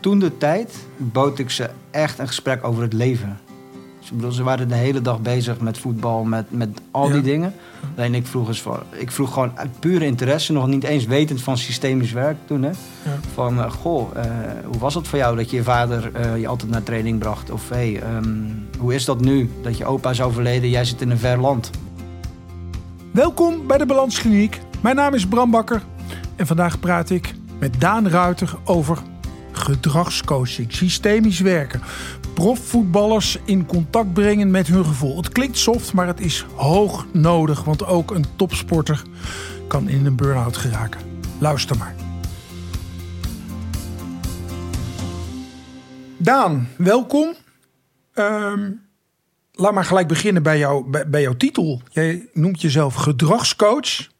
toen de tijd bood ik ze echt een gesprek over het leven. Dus ik bedoel, ze waren de hele dag bezig met voetbal, met, met al die Ja. dingen. Alleen ik vroeg, eens van, ik vroeg gewoon uit pure interesse, nog niet eens wetend van systemisch werk toen. Hè? Ja. Van, eh, goh, eh, hoe was het voor jou dat je je vader eh, je altijd naar training bracht? Of hey, ehm, hoe is dat nu dat je opa is overleden, jij zit in een ver land? Welkom bij de Balanskliniek. Mijn naam is Bram Bakker en vandaag praat ik met Daan Ruiter over gedragscoaching, systemisch werken, profvoetballers in contact brengen met hun gevoel. Het klinkt soft, maar het is hoog nodig, want ook een topsporter kan in een burn-out geraken. Luister maar. Daan, welkom. Ehm, laat maar gelijk beginnen bij, jou, bij, bij jouw titel. Jij noemt jezelf gedragscoach.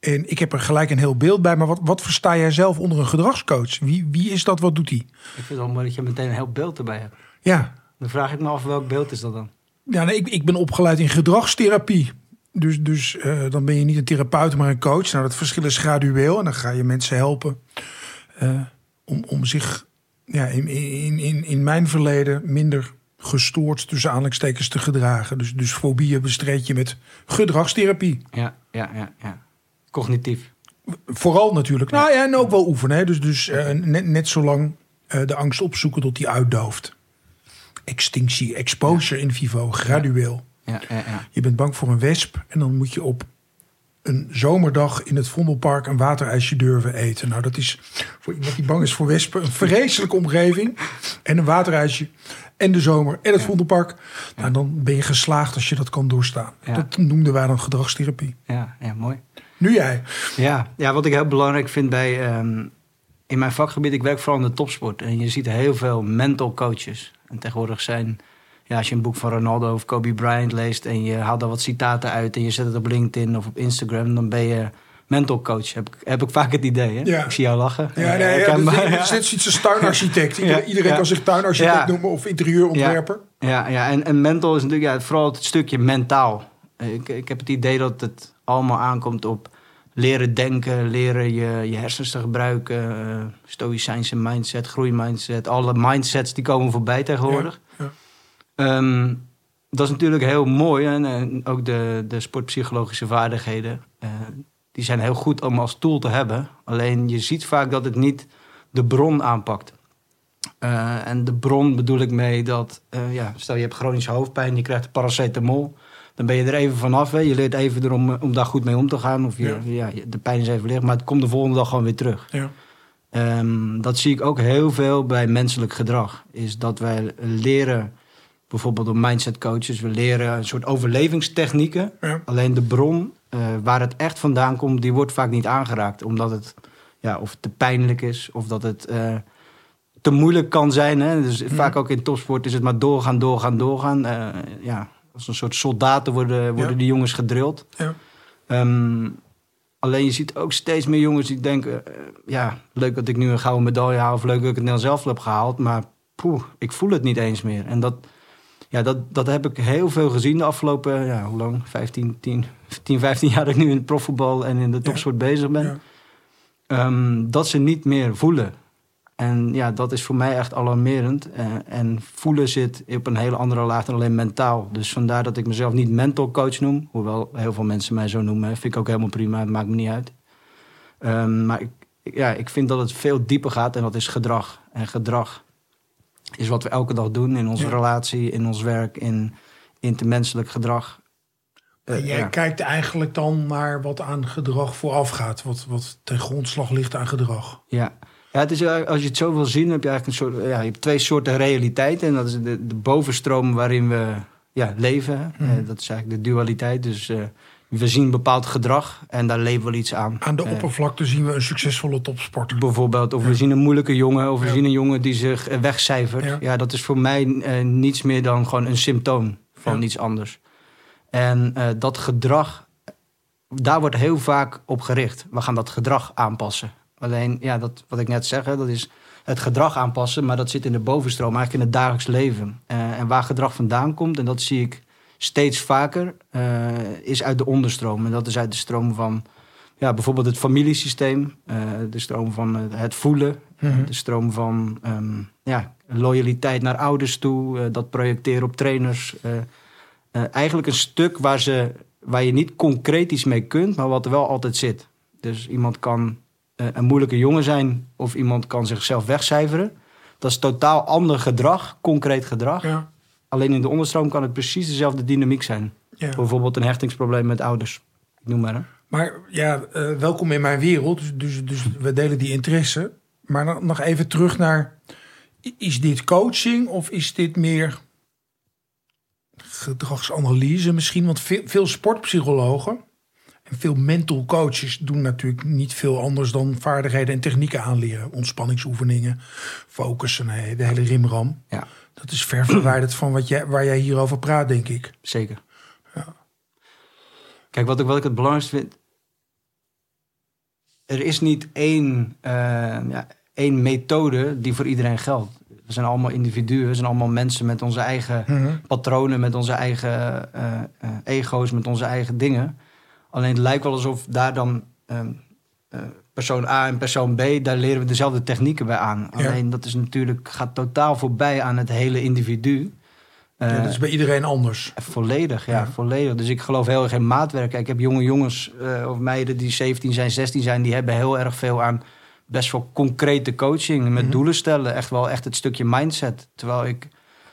En ik heb er gelijk een heel beeld bij. Maar wat, wat versta jij zelf onder een gedragscoach? Wie, wie is dat? Wat doet hij? Ik vind het wel mooi dat je meteen een heel beeld erbij hebt. Ja, Dan vraag ik me af welk beeld is dat dan? ja nee, ik, ik ben opgeleid in gedragstherapie. Dus, dus eh, dan ben je niet een therapeut, maar een coach. Nou, dat verschil is gradueel. En dan ga je mensen helpen eh, om, om zich ja, in, in, in, in mijn verleden minder gestoord tussen aanhalingstekens te gedragen. Dus, dus fobieën bestreed je met gedragstherapie. Ja, ja, ja, ja. Cognitief. Vooral natuurlijk. Nou ja, en ook wel oefenen. Hè. Dus, dus eh, net, net zolang eh, de angst opzoeken tot die uitdooft. Extinctie, exposure in vivo, gradueel. Ja, ja, ja. Je bent bang voor een wesp en dan moet je op een zomerdag in het Vondelpark een waterijsje durven eten. Nou, dat is voor iemand die bang is voor wespen een vreselijke omgeving. En een waterijsje en de zomer en het Vondelpark. Nou, dan ben je geslaagd als je dat kan doorstaan. Dat noemden wij dan gedragstherapie. ja, ja mooi. Nu jij. Ja, ja, wat ik heel belangrijk vind bij... ehm, in mijn vakgebied, ik werk vooral in de topsport. En je ziet heel veel mental coaches. En tegenwoordig zijn... Ja, als je een boek van Ronaldo of Kobe Bryant leest... en je haalt daar wat citaten uit en je zet het op LinkedIn of op Instagram... dan ben je mental coach, heb ik, heb ik vaak het idee. Hè? Ja. Ik zie jou lachen. Ja, Eh, nee, ja, herkenbaar, dat, ja. is zoiets als tuinarchitect. Iedereen, kan zich tuinarchitect noemen of interieurontwerper. Ja, ja en, en mental is natuurlijk ja, vooral het stukje mentaal. Ik, ik heb het idee dat het allemaal aankomt op leren denken, leren je, je hersens te gebruiken, eh stoïcijnse mindset, groeimindset, alle mindsets die komen voorbij tegenwoordig. Ja, Ehm, dat is natuurlijk heel mooi en, en ook de, de sportpsychologische vaardigheden, eh, die zijn heel goed om als tool te hebben. Alleen je ziet vaak dat het niet de bron aanpakt. Eh, en de bron bedoel ik mee dat, eh, ja, stel je hebt chronische hoofdpijn, je krijgt paracetamol. Dan ben je er even vanaf. Hè. Je leert even erom om daar goed mee om te gaan. Of je, Ja. de pijn is even licht, maar het komt de volgende dag gewoon weer terug. Ja. Ehm, dat zie ik ook heel veel bij menselijk gedrag. Is dat wij leren, bijvoorbeeld door mindset coaches, we leren een soort overlevingstechnieken. Ja. Alleen de bron eh, waar het echt vandaan komt, die wordt vaak niet aangeraakt. Omdat het ja, of te pijnlijk is, of dat het eh, te moeilijk kan zijn. Hè? Dus vaak ook in topsport is het maar doorgaan, doorgaan, doorgaan. Eh, ja, als een soort soldaten worden, worden Ja. die jongens gedrild. Ja. Ehm, alleen je ziet ook steeds meer jongens die denken... eh, ja, leuk dat ik nu een gouden medaille haal... of leuk dat ik het Nederlands zelf heb gehaald... maar poeh, ik voel het niet eens meer. En dat, ja, dat, dat heb ik heel veel gezien de afgelopen... Ja, hoe lang? 15, 10, 10, 15 jaar dat ik nu in het profvoetbal... en in de topsport bezig ben. Ehm, dat ze niet meer voelen. En ja, dat is voor mij echt alarmerend. Eh, en voelen zit op een hele andere laag dan alleen mentaal. Dus vandaar dat ik mezelf niet mental coach noem. Hoewel heel veel mensen mij zo noemen. Vind ik ook helemaal prima, het maakt me niet uit. Ehm, maar ik, ja, ik vind dat het veel dieper gaat en dat is gedrag. En gedrag is wat we elke dag doen in onze Ja. relatie, in ons werk, in intermenselijk gedrag. Eh, jij ja. kijkt eigenlijk dan naar wat aan gedrag vooraf gaat. Wat, wat ten grondslag ligt aan gedrag. Ja. Ja, het is, als je het zo wil zien, heb je eigenlijk een soort, ja, je hebt twee soorten realiteit. En dat is de, de bovenstroom waarin we ja, leven. Mhm. Eh, dat is eigenlijk de dualiteit. Dus eh, we zien bepaald gedrag en daar leven we iets aan. Aan de Eh, oppervlakte zien we een succesvolle topsporter. Bijvoorbeeld, of we zien een moeilijke jongen, of we Ja. zien een jongen die zich wegcijfert. Ja. Ja. dat is voor mij niets meer dan gewoon een symptoom van iets anders. En dat gedrag, daar wordt heel vaak op gericht. We gaan dat gedrag aanpassen. Alleen, ja, dat, wat ik net zeg, hè, dat is het gedrag aanpassen, maar dat zit in de bovenstroom, eigenlijk in het dagelijks leven. Eh, en waar gedrag vandaan komt, en dat zie ik steeds vaker, eh, is uit de onderstroom. En dat is uit de stroom van ja, bijvoorbeeld het familiesysteem, uh, de stroom van het voelen, Mhm. de stroom van ehm, ja, loyaliteit naar ouders toe, eh, dat projecteren op trainers. eh, eh, eigenlijk een stuk waar, ze, waar je niet concreet iets mee kunt, maar wat er wel altijd zit. Dus iemand kan eh, een moeilijke jongen zijn of iemand kan zichzelf wegcijferen. Dat is totaal ander gedrag, concreet gedrag. Ja. Alleen in de onderstroom kan het precies dezelfde dynamiek zijn. Ja. Bijvoorbeeld een hechtingsprobleem met ouders. Ik noem maar. Hè. Maar ja, eh, welkom in mijn wereld. Dus, dus, dus we delen die interesse. Maar dan nog even terug naar... Is dit coaching of is dit meer gedragsanalyse misschien? Want veel, veel sportpsychologen en veel mental coaches doen natuurlijk niet veel anders dan vaardigheden en technieken aanleren. Ontspanningsoefeningen, focussen, de hele rimram. Ja, Dat is ver verwijderd van wat jij, waar jij hierover praat, denk ik. zeker. Kijk, wat ik, wat ik het belangrijkste vind. Er is niet één, eh, ja, één methode die voor iedereen geldt. We zijn allemaal individuen, we zijn allemaal mensen met onze eigen patronen, met onze eigen eh, eh, ego's, met onze eigen dingen. Alleen het lijkt wel alsof daar dan ehm, eh, persoon A en persoon B, daar leren we dezelfde technieken bij aan. Ja. Alleen dat is natuurlijk, gaat totaal voorbij aan het hele individu. Ja, Eh, dat is bij iedereen anders. Volledig, ja, Ja. volledig. Dus ik geloof heel erg in maatwerk. Kijk, Ik heb jonge jongens eh, of meiden die 17 zijn, 16 zijn, die hebben heel erg veel aan best wel concrete coaching met Mhm. doelen stellen. Echt wel echt het stukje mindset. Terwijl ik,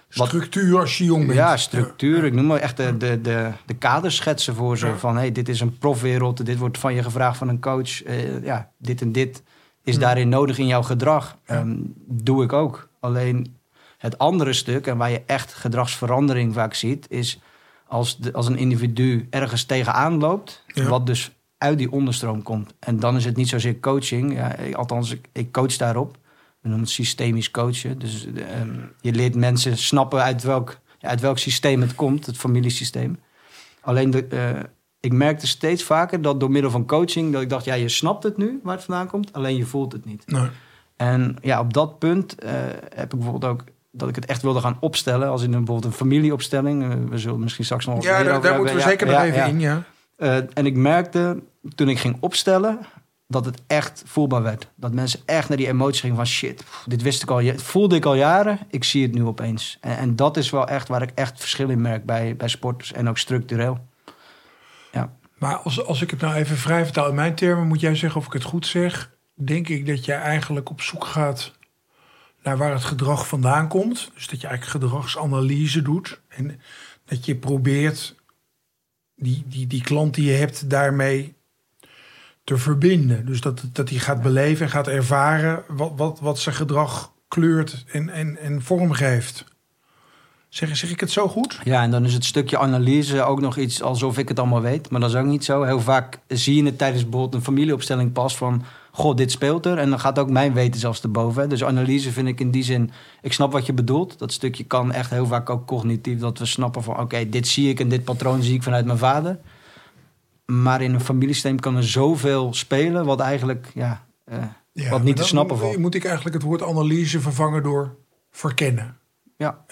Structuur als je jong bent. ja, structuur. Ik noem maar echt de, de, de, de kaders schetsen voor ze. Ja. Van hey, dit is een profwereld, dit wordt van je gevraagd van een coach. Eh, ja, dit en dit is daarin nodig in jouw gedrag. Ehm, doe ik ook. Alleen het andere stuk, en waar je echt gedragsverandering vaak ziet, is als, de, als een individu ergens tegenaan loopt, wat dus uit die onderstroom komt. En dan is het niet zozeer coaching. Ja, ik- althans, ik, ik coach daarop. We noemen het systemisch coachen. Dus eh, ehm, je leert mensen snappen uit welk, uit welk systeem het komt, het familiesysteem. Alleen de, eh, ik merkte steeds vaker dat door middel van coaching, dat ik dacht, ja, je snapt het nu waar het vandaan komt, alleen je voelt het niet. Nee. En ja, op dat punt eh, heb ik bijvoorbeeld ook dat ik het echt wilde gaan opstellen, als in een, bijvoorbeeld een familieopstelling. Eh, we zullen misschien straks nog Ja, daar, moeten we zeker nog ja, even ja. in, ja. En ik merkte toen ik ging opstellen dat het echt voelbaar werd. Dat mensen echt naar die emotie gingen van shit, dit wist ik al, voelde ik al jaren, ik zie het nu opeens. En, en dat is wel echt waar ik echt verschil in merk bij, bij sporters en ook structureel. Ja, Maar als, als ik het nou even vrij vertaal in mijn termen, moet jij zeggen of ik het goed zeg. Denk ik dat jij eigenlijk op zoek gaat naar waar het gedrag vandaan komt. Dus dat je eigenlijk gedragsanalyse doet. En dat je probeert die, die, die klant die je hebt daarmee te verbinden. Dus dat, dat hij gaat beleven en gaat ervaren wat, wat, wat zijn gedrag kleurt en, en, en vorm. Zeg, zeg ik het zo goed? Ja, en dan is het stukje analyse ook nog iets alsof ik het allemaal weet. Maar dat is ook niet zo. Heel vaak zie je het tijdens bijvoorbeeld een familieopstelling pas van... Goh, dit speelt er. En dan gaat ook mijn weten zelfs erboven. hè. Dus analyse vind ik in die zin... Ik snap wat je bedoelt. Dat stukje kan echt heel vaak ook cognitief. Dat we snappen van oké, dit zie ik en dit patroon zie ik vanuit mijn vader. Maar in een familiesysteem kan er zoveel spelen... wat eigenlijk ja, eh, Ja, wat niet te snappen valt. Moet ik eigenlijk het woord analyse vervangen door verkennen. Ja,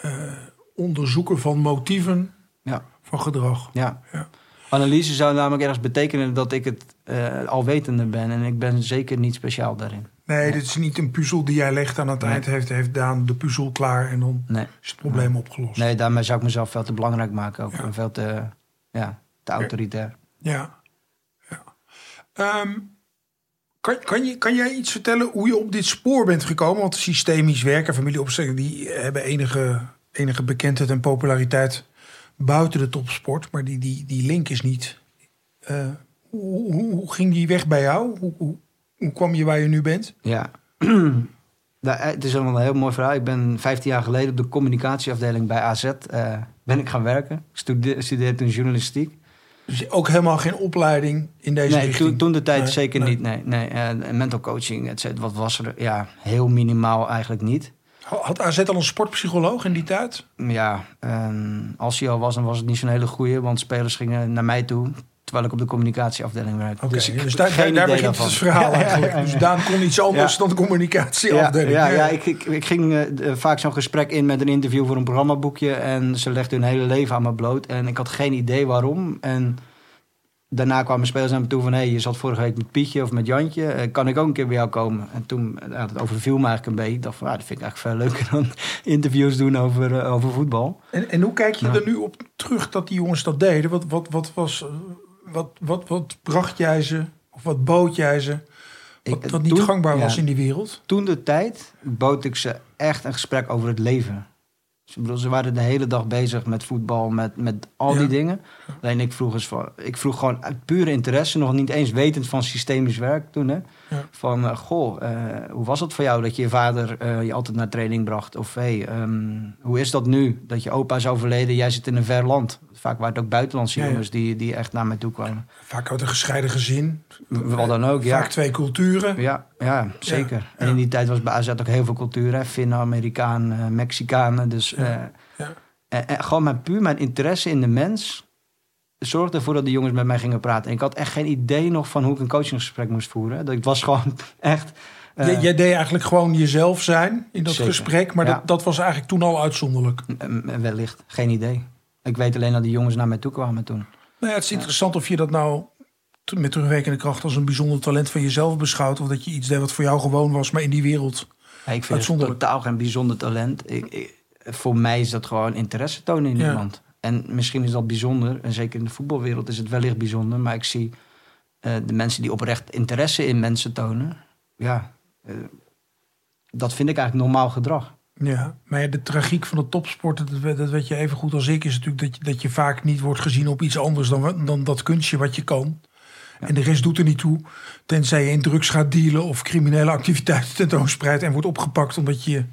Onderzoeken van motieven ja, van gedrag. ja. Ja. Analyse zou namelijk ergens betekenen dat ik het eh, alwetende ben. En ik ben zeker niet speciaal daarin. Nee, dit is niet een puzzel die jij legt aan het Nee. eind. Heeft, heeft Daan de puzzel klaar en dan Nee. is het probleem opgelost. Nee, daarmee zou ik mezelf veel te belangrijk maken ook. Ja. En veel te, ja, te autoritair. Ja. ja. Ehm, kan, kan, je, kan jij iets vertellen hoe je op dit spoor bent gekomen? Want systemisch werken, familieopstellingen, die hebben enige, enige bekendheid en populariteit buiten de topsport. Maar die, die, die link is niet. Eh, hoe, hoe, ging die weg bij jou? Hoe, hoe, hoe kwam je waar je nu bent? Ja. Nou, eh, het is een heel mooi verhaal. Ik ben 15 jaar geleden op de communicatieafdeling bij AZ eh, ben ik gaan werken. Ik studeerde, toen journalistiek. Dus ook helemaal geen opleiding in deze Nee, richting? toen, toen de tijd Nee, zeker nee. niet. Nee, nee. eh, mental coaching, et cetera, wat was er? Ja, heel minimaal eigenlijk niet. Had AZ al een sportpsycholoog in die tijd? Ja, ehm, als hij al was, dan was het niet zo'n hele goeie. Want spelers gingen naar mij toe, terwijl ik op de communicatieafdeling werkte. Oké, dus, heb daar, geen daar, begint het verhaal Ja, ja, eigenlijk. ja, ja. Dus Daan kon iets anders Ja. dan de communicatieafdeling. Ja, ja, ja, ik, ik, ik ging eh, eh, vaak zo'n gesprek in met een interview voor een programmaboekje. En ze legde hun hele leven aan me bloot. En ik had geen idee waarom. En daarna kwamen spelers naar me toe van... hé, hey, je zat vorige week met Pietje of met Jantje. eh, kan ik ook een keer bij jou komen? En toen, uh, het overviel me eigenlijk een beetje. Ik dacht van, ah, dat vind ik eigenlijk veel leuker dan interviews doen over, uh, over voetbal. En, en hoe kijk je ja. er nu op terug dat die jongens dat deden? Wat, wat, wat, was, wat, wat, wat bracht jij ze? Of wat bood jij ze? Wat, ik, wat niet toen, gangbaar was ja, in die wereld? Toen de tijd bood ik ze echt een gesprek over het leven. Dus, bedoel, ze waren de hele dag bezig met voetbal, met, met al die dingen. Alleen ik vroeg, eens van, ik vroeg gewoon uit pure interesse, nog niet eens wetend van systemisch werk toen. Hè? Ja. Van, uh, goh, uh, hoe was het voor jou dat je vader uh, je altijd naar training bracht? Of hey, um, hoe is dat nu dat je opa is overleden, jij zit in een ver land? Vaak waren het ook buitenlandse ja, jongens die, die echt naar mij toe kwamen. Vaak uit een gescheiden gezin. Wat dan ook, ja. Vaak twee culturen. Ja, ja zeker. En in die tijd was bij AZ ook heel veel culturen. Finnen, Amerikanen, Mexicanen. Dus en, en gewoon mijn, puur mijn interesse in de mens zorgde ervoor dat de jongens met mij gingen praten. En ik had echt geen idee nog van hoe ik een coachingsgesprek moest voeren. Dat ik was gewoon echt... Uh, jij, jij deed eigenlijk gewoon jezelf zijn in dat zeker. gesprek. Maar ja. dat, dat was eigenlijk toen al uitzonderlijk. Wellicht, geen idee. Ik weet alleen dat die jongens naar mij toe kwamen toen. Nou ja, het is interessant of je dat nou met terugwerkende kracht als een bijzonder talent van jezelf beschouwt. Of dat je iets deed wat voor jou gewoon was, maar in die wereld. Ja, ik vind het totaal geen bijzonder talent. Ik, ik, voor mij is dat gewoon interesse tonen in iemand. En misschien is dat bijzonder. En zeker in de voetbalwereld is het wellicht bijzonder. Maar ik zie uh, de mensen die oprecht interesse in mensen tonen. Ja, uh, dat vind ik eigenlijk normaal gedrag. Ja, maar ja, de tragiek van de topsport, dat, dat weet je even goed als ik, is natuurlijk dat je, dat je vaak niet wordt gezien op iets anders dan, dan dat kunstje wat je kan. Ja. En de rest doet er niet toe. Tenzij je in drugs gaat dealen of criminele activiteiten tentoonspreidt en wordt opgepakt omdat je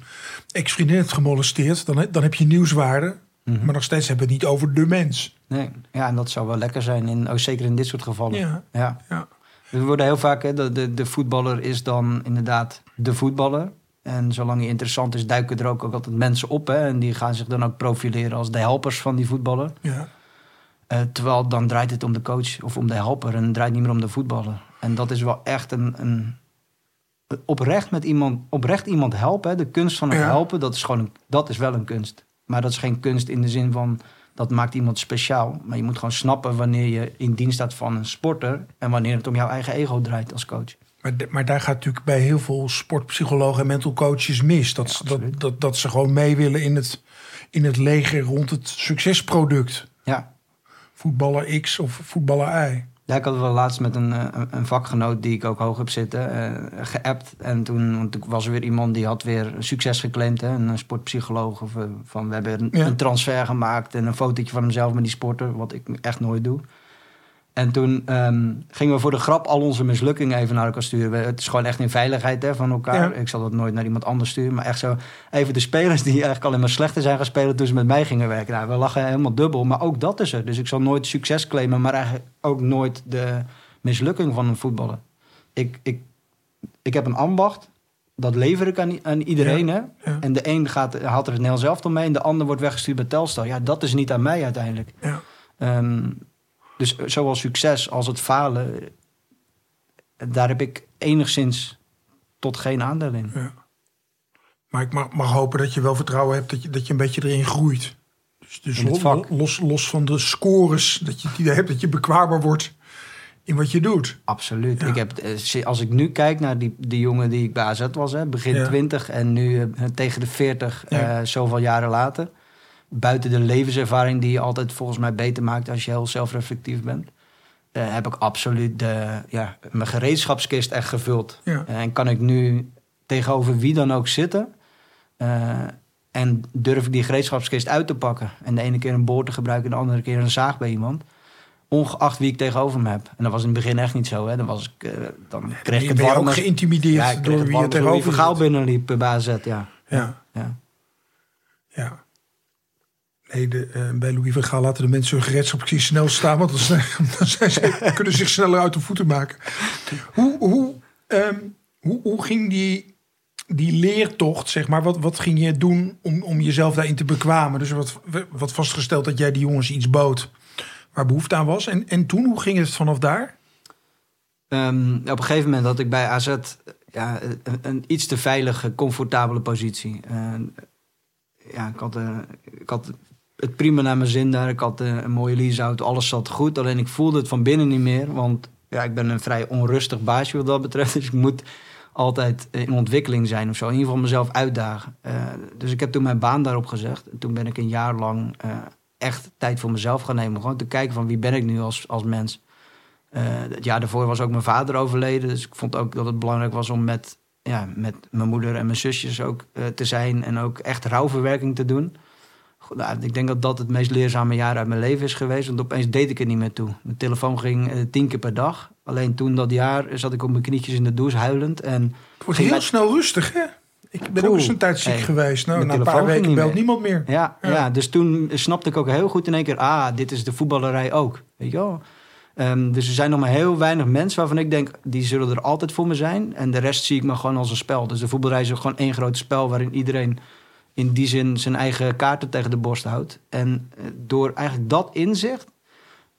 ex-vriendin hebt gemolesteerd. Dan, dan heb je nieuwswaarde. Mm -hmm. Maar nog steeds hebben we het niet over de mens. Nee, ja, en dat zou wel lekker zijn, in, ook zeker in dit soort gevallen. Ja, ja. ja. We worden heel vaak, hè, de, de, de voetballer is dan inderdaad de voetballer. En zolang hij interessant is, duiken er ook, ook altijd mensen op. Hè, en die gaan zich dan ook profileren als de helpers van die voetballer. Ja. Uh, terwijl dan draait het om de coach of om de helper en het draait niet meer om de voetballer. En dat is wel echt een, een oprecht met iemand, oprecht iemand helpen. Hè, de kunst van het ja. helpen, dat is gewoon een, dat is wel een kunst. Maar dat is geen kunst in de zin van dat maakt iemand speciaal. Maar je moet gewoon snappen wanneer je in dienst staat van een sporter en wanneer het om jouw eigen ego draait als coach. Maar, maar daar gaat natuurlijk bij heel veel sportpsychologen en mental coaches mis. Dat, ja, dat, dat, dat ze gewoon mee willen in het, in het leger rond het succesproduct. Ja. Voetballer X of voetballer Y. Ja, ik had wel laatst met een, een, een vakgenoot die ik ook hoog heb zitten, uh, geappt. En toen, want toen was er weer iemand die had weer succes geclaimd. Hè, een sportpsycholoog. Of, van, we hebben een, ja. een, transfer gemaakt en een fotootje van hemzelf met die sporter. Wat ik echt nooit doe. En toen um, gingen we voor de grap al onze mislukkingen even naar elkaar sturen. Het is gewoon echt in veiligheid hè, van elkaar. Ja. Ik zal dat nooit naar iemand anders sturen. Maar echt zo even de spelers die eigenlijk alleen maar slechter zijn gaan spelen... toen ze met mij gingen werken. Nou, we lachen helemaal dubbel. Maar ook dat is er. Dus ik zal nooit succes claimen... maar eigenlijk ook nooit de mislukking van een voetballer. Ik, ik, ik heb een ambacht. Dat lever ik aan, aan iedereen. Ja. Hè? Ja. En de een gaat, haalt er het Nederlands zelf mee... en de ander wordt weggestuurd bij Telstar. Ja, dat is niet aan mij uiteindelijk. Ja. Um, dus zowel succes als het falen, daar heb ik enigszins tot geen aandeel in. Ja. Maar ik mag, mag, hopen dat je wel vertrouwen hebt dat je, dat je een beetje erin groeit. Dus, dus in los, los, los, van de scores, dat je het idee hebt dat je bekwaamder wordt in wat je doet. Absoluut. Ja. Ik heb, als ik nu kijk naar die, die jongen die ik bij AZ was, hè, begin ja. 20 en nu uh, tegen de 40, ja. uh, zoveel jaren later buiten de levenservaring die je altijd volgens mij beter maakt als je heel zelfreflectief bent, uh, heb ik absoluut de, ja, mijn gereedschapskist echt gevuld. Ja. Uh, en kan ik nu tegenover wie dan ook zitten. Uh, en durf ik die gereedschapskist uit te pakken. En de ene keer een boor te gebruiken en de andere keer een zaag bij iemand. Ongeacht wie ik tegenover me heb. En dat was in het begin echt niet zo. Hè. Dan, was ik, dan kreeg ik het je ook geïntimideerd ja, ik door wie je tegenover verhaal binnenliep bij AZ, ja. Ja. ja. ja. De, uh, bij Louis van Gaal laten de mensen hun gereedschapskist snel staan, want dan, zijn, dan zijn ze, kunnen zich sneller uit de voeten maken. Hoe, hoe, um, hoe, hoe ging die, die leertocht, zeg maar, wat, wat ging je doen om, om jezelf daarin te bekwamen? Dus wat, wat vastgesteld dat jij die jongens iets bood waar behoefte aan was. En, en toen, hoe ging het vanaf daar? Um, op een gegeven moment had ik bij AZ ja, een, een iets te veilige, comfortabele positie. Uh, ja, ik had, uh, ik had het prima naar mijn zin daar. Ik had eh, een mooie leaseauto, alles zat goed. Alleen ik voelde het van binnen niet meer. Want ja, ik ben een vrij onrustig baasje wat dat betreft. Dus ik moet altijd in ontwikkeling zijn of zo. In ieder geval mezelf uitdagen. Uh, dus ik heb toen mijn baan daarop gezegd. En toen ben ik een jaar lang uh, echt tijd voor mezelf gaan nemen. Gewoon te kijken van wie ben ik nu als, als mens. Uh, het jaar daarvoor was ook mijn vader overleden. Dus ik vond ook dat het belangrijk was om met, ja, met mijn moeder en mijn zusjes ook te zijn. En ook echt rouwverwerking te doen. Nou, ik denk dat dat het meest leerzame jaar uit mijn leven is geweest. Want opeens deed ik er niet meer toe. Mijn telefoon ging uh, tien keer per dag. Alleen toen dat jaar zat ik op mijn knietjes in de douche huilend. En het wordt heel met... snel rustig, hè? Ik ben ook eens een tijd ziek hey, geweest. Nou, na een paar weken belt niemand meer. Ja, ja. ja, dus toen snapte ik ook heel goed in één keer... ah, dit is de voetballerij ook. Weet je wel? Um, dus er zijn nog maar heel weinig mensen waarvan ik denk... die zullen er altijd voor me zijn. En de rest zie ik me gewoon als een spel. Dus de voetballerij is gewoon één groot spel... waarin iedereen in die zin zijn eigen kaarten tegen de borst houdt. En eh, door eigenlijk dat inzicht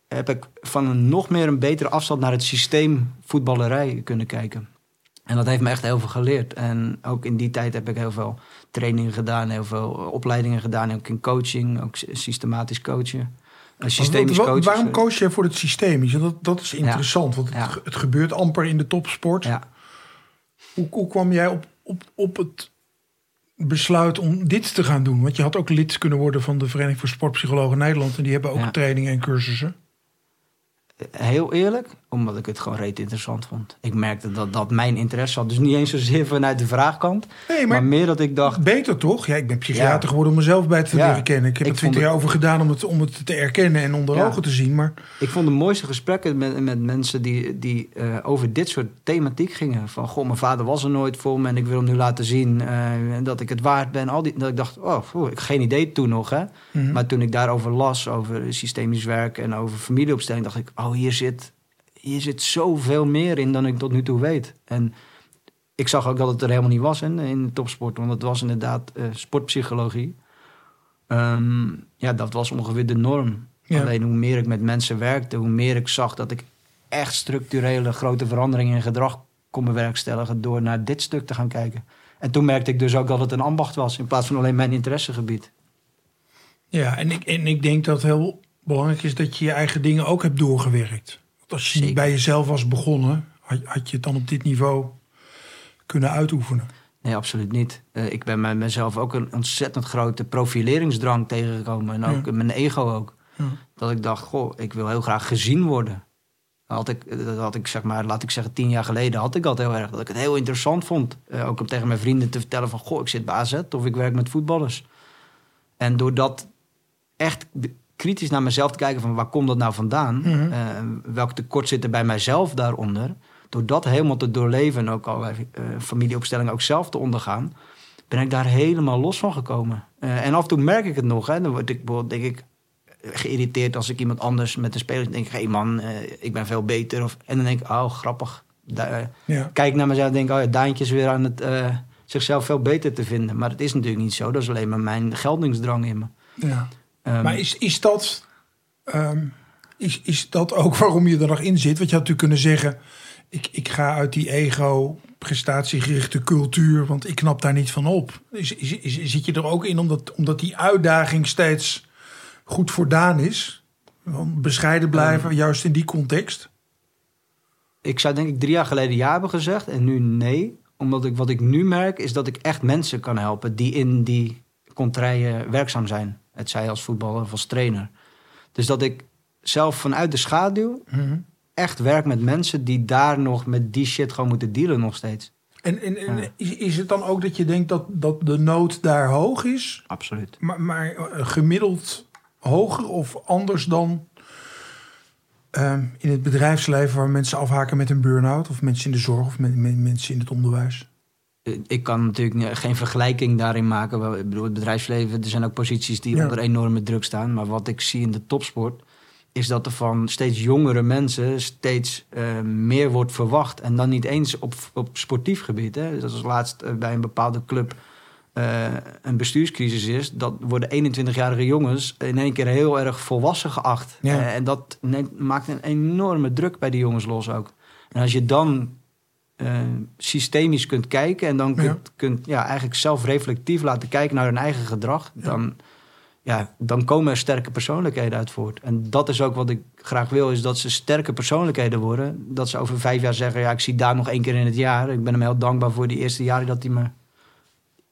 heb ik van een nog meer een betere afstand naar het systeem voetballerij kunnen kijken. En dat heeft me echt heel veel geleerd. En ook in die tijd heb ik heel veel trainingen gedaan, heel veel opleidingen gedaan, ook in coaching, ook systematisch coachen. Systemisch coachen. Waarom coach je voor het systeem? Dat, dat is interessant, want het, het, gebeurt amper in de topsport. Ja. Hoe, hoe kwam jij op, op, op het besluit om dit te gaan doen? Want je had ook lid kunnen worden van de Vereniging voor Sportpsychologen Nederland. En die hebben ook trainingen en cursussen. Heel eerlijk, omdat ik het gewoon reet interessant vond. Ik merkte dat dat mijn interesse had. Dus niet eens zozeer vanuit de vraagkant. Nee, maar, meer dat ik dacht... Beter toch? Ja, ik ben psychiater geworden om mezelf bij te leren kennen. Ik heb er twintig jaar over gedaan om het, om het te erkennen en onder ogen te zien. Maar... Ik vond de mooiste gesprekken met, met mensen die, die uh, over dit soort thematiek gingen. Van, goh, mijn vader was er nooit voor me en ik wil hem nu laten zien uh, dat ik het waard ben. Al die, dat ik dacht, oh, oh ik geen idee toen nog. Hè? Mm -hmm. Maar toen ik daarover las, over systemisch werk en over familieopstelling, dacht ik, oh, hier zit hier zit zoveel meer in dan ik tot nu toe weet. En ik zag ook dat het er helemaal niet was in, in de topsport. Want het was inderdaad uh, sportpsychologie. Um, ja, dat was ongeveer de norm. Alleen hoe meer ik met mensen werkte, hoe meer ik zag dat ik echt structurele grote veranderingen in gedrag kon bewerkstelligen door naar dit stuk te gaan kijken. En toen merkte ik dus ook dat het een ambacht was in plaats van alleen mijn interessegebied. Ja, en ik, en ik denk dat het heel belangrijk is dat je je eigen dingen ook hebt doorgewerkt als je niet bij jezelf was begonnen, had, had, je het dan op dit niveau kunnen uitoefenen? Nee, absoluut niet. Uh, ik ben bij mezelf ook een ontzettend grote profileringsdrang tegengekomen. En ook mijn ego ook. Ja. Dat ik dacht, goh, ik wil heel graag gezien worden. Dat had ik, dat had ik zeg maar, laat ik zeggen, tien jaar geleden had ik dat heel erg. Dat ik het heel interessant vond. Uh, ook om tegen mijn vrienden te vertellen van, goh, ik zit bij AZ of ik werk met voetballers. En door dat echt kritisch naar mezelf te kijken van waar komt dat nou vandaan? Mm welk tekort zit er bij mijzelf daaronder? Door dat helemaal te doorleven en ook allerlei uh, familieopstellingen ook zelf te ondergaan, ben ik daar helemaal los van gekomen. Uh, en af en toe merk ik het nog. Hè. Dan word ik denk ik geïrriteerd als ik iemand anders met een speler denk: hé hey man, ik ben veel beter. Of, en dan denk ik: oh, grappig. Da ja. Kijk naar mezelf en denk: oh ja, Daantje is weer aan het zichzelf veel beter te vinden. Maar het is natuurlijk niet zo. Dat is alleen maar mijn geldingsdrang in me. Ja. Um, maar is, is, dat, um, is, is dat ook waarom je er nog in zit? Want je had natuurlijk kunnen zeggen: ik, ik ga uit die ego, prestatiegerichte cultuur, want ik knap daar niet van op. Is, is, is, zit je er ook in omdat, omdat die uitdaging steeds goed voordaan is? Bescheiden blijven, um, juist in die context? Ik zou denk ik drie jaar geleden ja hebben gezegd en nu nee. Omdat ik wat ik nu merk is dat ik echt mensen kan helpen die in die contraien werkzaam zijn. Het zij als voetballer of als trainer. Dus dat ik zelf vanuit de schaduw mhm. echt werk met mensen die daar nog met die shit gewoon moeten dealen nog steeds. En, en, is, is het dan ook dat je denkt dat, dat de nood daar hoog is? Absoluut. Maar, maar eh, gemiddeld hoger of anders dan uh, in het bedrijfsleven waar mensen afhaken met een burn-out? Of mensen in de zorg of met, met mensen in het onderwijs? Ik kan natuurlijk geen vergelijking daarin maken. Ik bedoel, het bedrijfsleven, er zijn ook posities die onder enorme druk staan. Maar wat ik zie in de topsport, is dat er van steeds jongere mensen steeds uh, meer wordt verwacht. En dan niet eens op, op sportief gebied. Hè. Dat is laatst uh, bij een bepaalde club uh, een bestuurscrisis is. Dat worden 21-jarige jongens in één keer heel erg volwassen geacht. en dat neemt, maakt een enorme druk bij die jongens los ook. En als je dan uh, systemisch kunt kijken en dan kunt, ja. kunt ja, eigenlijk zelf reflectief laten kijken naar hun eigen gedrag, dan, ja, dan komen er sterke persoonlijkheden uit voort. En dat is ook wat ik graag wil, is dat ze sterke persoonlijkheden worden. Dat ze over vijf jaar zeggen, ja, ik zie daar nog één keer in het jaar. Ik ben hem heel dankbaar voor die eerste jaren dat hij me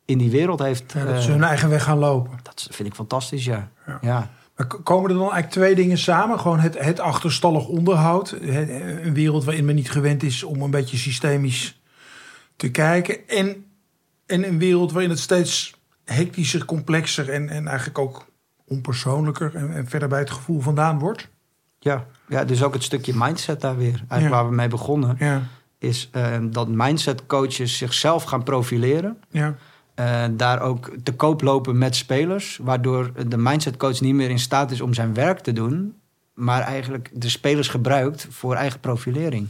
in die wereld heeft. Ja, dat ze hun eigen weg gaan lopen. Dat vind ik fantastisch, ja. ja. Komen er dan eigenlijk twee dingen samen? Gewoon het, het achterstallig onderhoud. een wereld waarin men niet gewend is om een beetje systemisch te kijken. En, en een wereld waarin het steeds hectischer, complexer en, en eigenlijk ook onpersoonlijker en, en verder bij het gevoel vandaan wordt. Ja, ja, dus ook het stukje mindset daar weer. Eigenlijk waar we mee begonnen. Ja. Is uh, dat mindset coaches zichzelf gaan profileren. Ja. Uh, daar ook te koop lopen met spelers. Waardoor de mindset coach niet meer in staat is om zijn werk te doen. Maar eigenlijk de spelers gebruikt voor eigen profilering.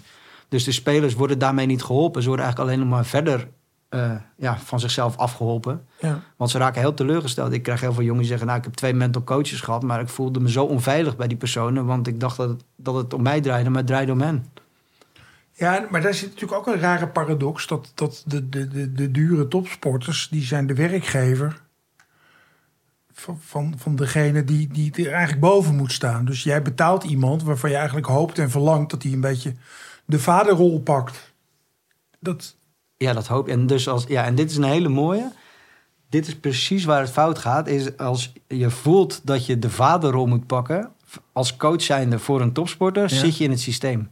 Dus de spelers worden daarmee niet geholpen. Ze worden eigenlijk alleen nog maar verder uh, ja, van zichzelf afgeholpen. Ja. Want ze raken heel teleurgesteld. Ik krijg heel veel jongens die zeggen... nou, ik heb twee mental coaches gehad... maar ik voelde me zo onveilig bij die personen... want ik dacht dat het, dat het om mij draaide, maar het draaide om hen. Ja, maar daar zit natuurlijk ook een rare paradox... dat, dat de, de, de, de dure topsporters, die zijn de werkgever... Van, van, van degene die, die er eigenlijk boven moet staan. Dus jij betaalt iemand waarvan je eigenlijk hoopt en verlangt... dat hij een beetje de vaderrol pakt. Dat, ja, dat hoop ik. En, dus als, ja, en dit is een hele mooie. Dit is precies waar het fout gaat. Is als je voelt dat je de vaderrol moet pakken. Als coach zijnde voor een topsporter, zit je in het systeem.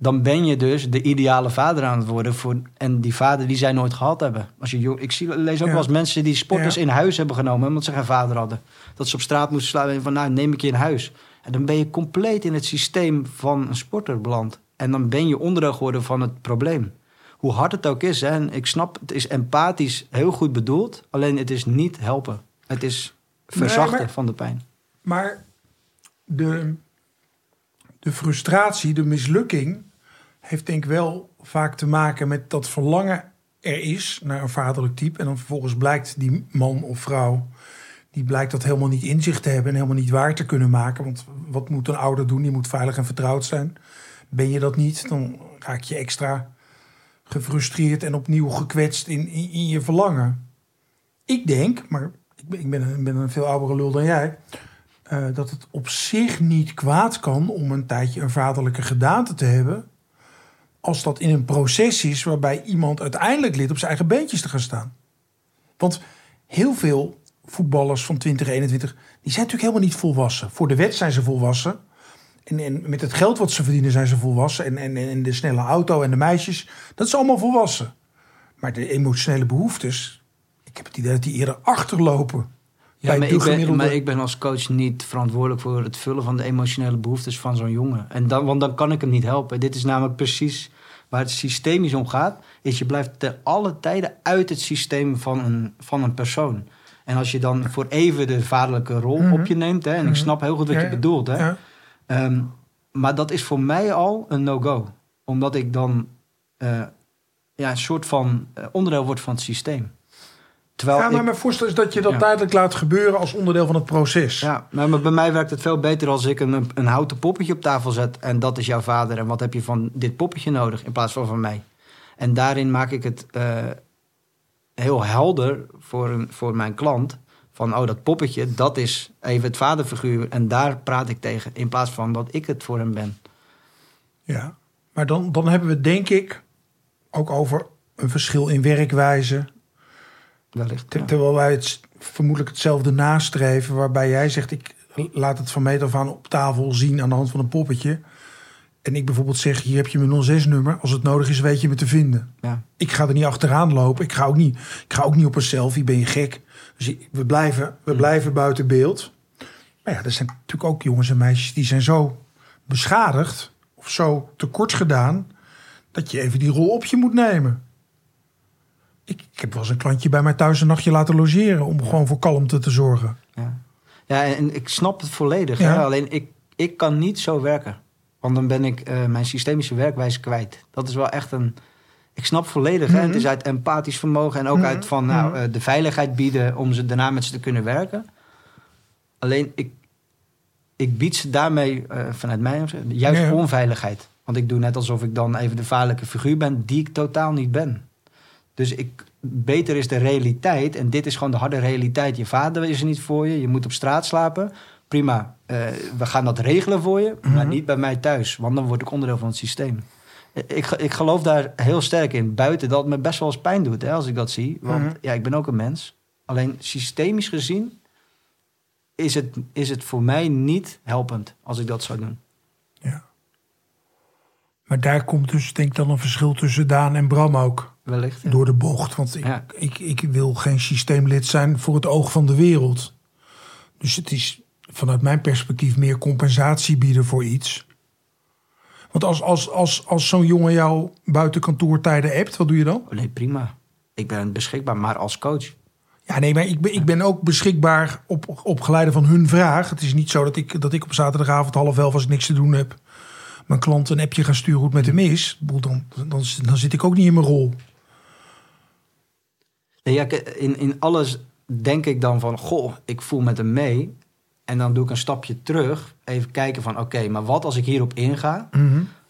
Dan ben je dus de ideale vader aan het worden. Voor, en die vader die zij nooit gehad hebben. Als je, ik zie, lees ook wel eens mensen die sporters in huis hebben genomen. omdat ze geen vader hadden. Dat ze op straat moesten slaan. Van nou, neem ik je in huis. En dan ben je compleet in het systeem van een sporter beland. En dan ben je onderdeel geworden van het probleem hoe hard het ook is, hè, en ik snap, het is empathisch heel goed bedoeld, alleen het is niet helpen. Het is verzachten van de pijn. Maar de, de frustratie, de mislukking, heeft denk ik wel vaak te maken met dat verlangen er is naar een vaderlijk type. En dan vervolgens blijkt die man of vrouw, die blijkt dat helemaal niet in zich te hebben en helemaal niet waar te kunnen maken. Want wat moet een ouder doen? Die moet veilig en vertrouwd zijn. Ben je dat niet, dan raak je extra gefrustreerd en opnieuw gekwetst in, in, je verlangen. Ik denk, maar ik ben, ik ben, een, veel oudere lul dan jij, uh, dat het op zich niet kwaad kan om een tijdje een vaderlijke gedaante te hebben. Als dat in een proces is waarbij iemand uiteindelijk lid op zijn eigen beentjes te gaan staan. Want heel veel voetballers van 2021, die zijn natuurlijk helemaal niet volwassen. Voor de wet zijn ze volwassen. En, en, met het geld wat ze verdienen zijn ze volwassen. En, en, en de snelle auto en de meisjes, dat is allemaal volwassen. Maar de emotionele behoeftes, ik heb het idee dat die eerder achterlopen. Ja, maar ik, ben, maar ik ben als coach niet verantwoordelijk voor het vullen van de emotionele behoeftes van zo'n jongen. En dan, want dan kan ik hem niet helpen. Dit is namelijk precies waar het systemisch om gaat. Is je blijft te alle tijden uit het systeem van een, van een persoon. En als je dan voor even de vaderlijke rol mhm. op je neemt, hè, en ik mhm. snap heel goed wat je bedoelt, hè, ja. Ehm, maar dat is voor mij al een no-go. Omdat ik dan uh, ja, een soort van uh, onderdeel word van het systeem. Terwijl ja, maar ik, mijn voorstel is dat je dat ja. tijdelijk laat gebeuren als onderdeel van het proces. Ja, maar bij mij werkt het veel beter als ik een, een houten poppetje op tafel zet. En dat is jouw vader. En wat heb je van dit poppetje nodig in plaats van van mij? En daarin maak ik het uh, heel helder voor, een, voor mijn klant van, oh, dat poppetje, dat is even het vaderfiguur. En daar praat ik tegen, in plaats van dat ik het voor hem ben. Ja, maar dan, dan hebben we denk ik ook over een verschil in werkwijze. Wellicht, Terwijl wij het vermoedelijk hetzelfde nastreven, waarbij jij zegt, ik laat het van meet af aan op tafel zien aan de hand van een poppetje. En ik bijvoorbeeld zeg, hier heb je mijn 06-nummer. Als het nodig is, weet je me te vinden. Ja. Ik ga er niet achteraan lopen. Ik ga ook niet, ik ga ook niet op een selfie. Ben je gek? Dus we blijven, we blijven buiten beeld. Maar ja, er zijn natuurlijk ook jongens en meisjes die zijn zo beschadigd of zo tekort gedaan dat je even die rol op je moet nemen. Ik, ik heb wel eens een klantje bij mij thuis een nachtje laten logeren om gewoon voor kalmte te zorgen. Ja, ja en ik snap het volledig. Ja. Alleen ik, ik kan niet zo werken. Want dan ben ik uh, mijn systemische werkwijze kwijt. Dat is wel echt een, ik snap volledig. hè? Het is mhm. uit empathisch vermogen en ook uit van nou, uh, de veiligheid bieden om ze daarna met ze te kunnen werken. Alleen ik, ik bied ze daarmee uh, vanuit mij juist onveiligheid. Want ik doe net alsof ik dan even de vaarlijke figuur ben, die ik totaal niet ben. Dus ik, beter is de realiteit. En dit is gewoon de harde realiteit. Je vader is er niet voor je. Je moet op straat slapen. Prima, eh, we gaan dat regelen voor je. Maar Mhm. niet bij mij thuis. Want dan word ik onderdeel van het systeem. Ik, ik geloof daar heel sterk in. Buiten dat het me best wel eens pijn doet hè, als ik dat zie. Want Mhm. ja, ik ben ook een mens. Alleen systemisch gezien is het, is het voor mij niet helpend als ik dat zou doen. Maar daar komt dus denk ik dan een verschil tussen Daan en Bram ook. Wellicht. ja. Door de bocht. Want ik, Ja. ik, ik wil geen systeemlid zijn voor het oog van de wereld. Dus het is vanuit mijn perspectief meer compensatie bieden voor iets. Want als, als, als, als zo'n jongen jou buiten kantoortijden appt, wat doe je dan? Oh, nee, prima. Ik ben beschikbaar, maar als coach. Ja, nee, maar ik ben, ik ben ook beschikbaar op, op geleide van hun vraag. Het is niet zo dat ik, dat ik op zaterdagavond half elf, als ik niks te doen heb, mijn klant een appje ga sturen hoe het met hem is. Dan, dan, dan zit ik ook niet in mijn rol. Ja, in, in alles denk ik dan van, goh, ik voel met hem mee. En dan doe ik een stapje terug. Even kijken van, oké, maar wat als ik hierop inga?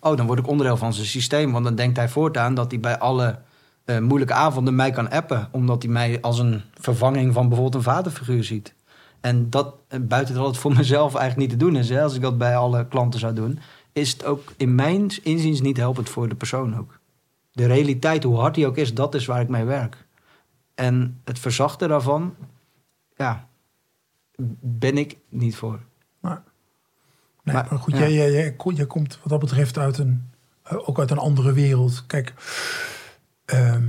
Oh, dan word ik onderdeel van zijn systeem. Want dan denkt hij voortaan dat hij bij alle eh, moeilijke avonden mij kan appen. Omdat hij mij als een vervanging van bijvoorbeeld een vaderfiguur ziet. En dat eh, buiten dat het voor mezelf eigenlijk niet te doen is. Hè, als ik dat bij alle klanten zou doen. Is het ook in mijn inziens niet helpend voor de persoon ook. De realiteit, hoe hard die ook is, dat is waar ik mee werk. En het verzachten daarvan, ja, ben ik niet voor. Maar, nee, maar, Maar, goed, ja. jij, jij, jij, jij komt wat dat betreft uit een, eh, ook uit een andere wereld. Kijk, ehm,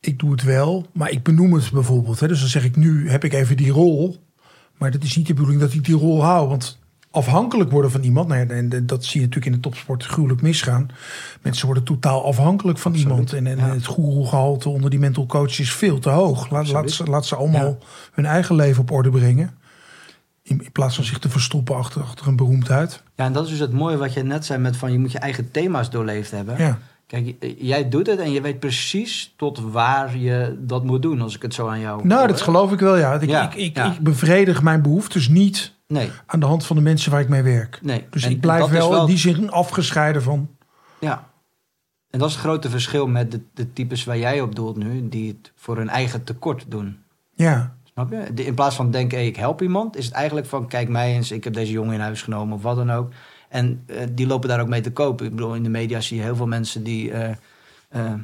ik doe het wel, maar ik benoem het bijvoorbeeld. Hè. Dus dan zeg ik nu, heb ik even die rol. Maar dat is niet de bedoeling dat ik die rol hou. Want afhankelijk worden van iemand, nou ja, en dat zie je natuurlijk in de topsport gruwelijk misgaan. Mensen worden totaal afhankelijk van Absoluut, iemand. En, en ja. het goeroegehalte onder die mental coach is veel te hoog. Laat, laat, ze, laat ze allemaal hun eigen leven op orde brengen. In, in plaats van zich te verstoppen achter, achter een beroemdheid. Ja, en dat is dus het mooie wat je net zei met van je moet je eigen thema's doorleefd hebben. Ja. Kijk, jij doet het en je weet precies tot waar je dat moet doen, als ik het zo aan jou Nou, hoor. dat geloof ik wel, ja. Ik, ik, ik, ja. ik bevredig mijn behoeftes niet Nee, aan de hand van de mensen waar ik mee werk. nee. Dus En ik blijf wel, in die zin afgescheiden van... Ja. En dat is het grote verschil met de, de types waar jij op doelt nu, die het voor hun eigen tekort doen. Ja, Snap je? De- In plaats van denken, hey, ik help iemand, is het eigenlijk van, kijk mij eens, ik heb deze jongen in huis genomen of wat dan ook. En eh, die lopen daar ook mee te kopen. Ik bedoel, in de media zie je heel veel mensen die, eh,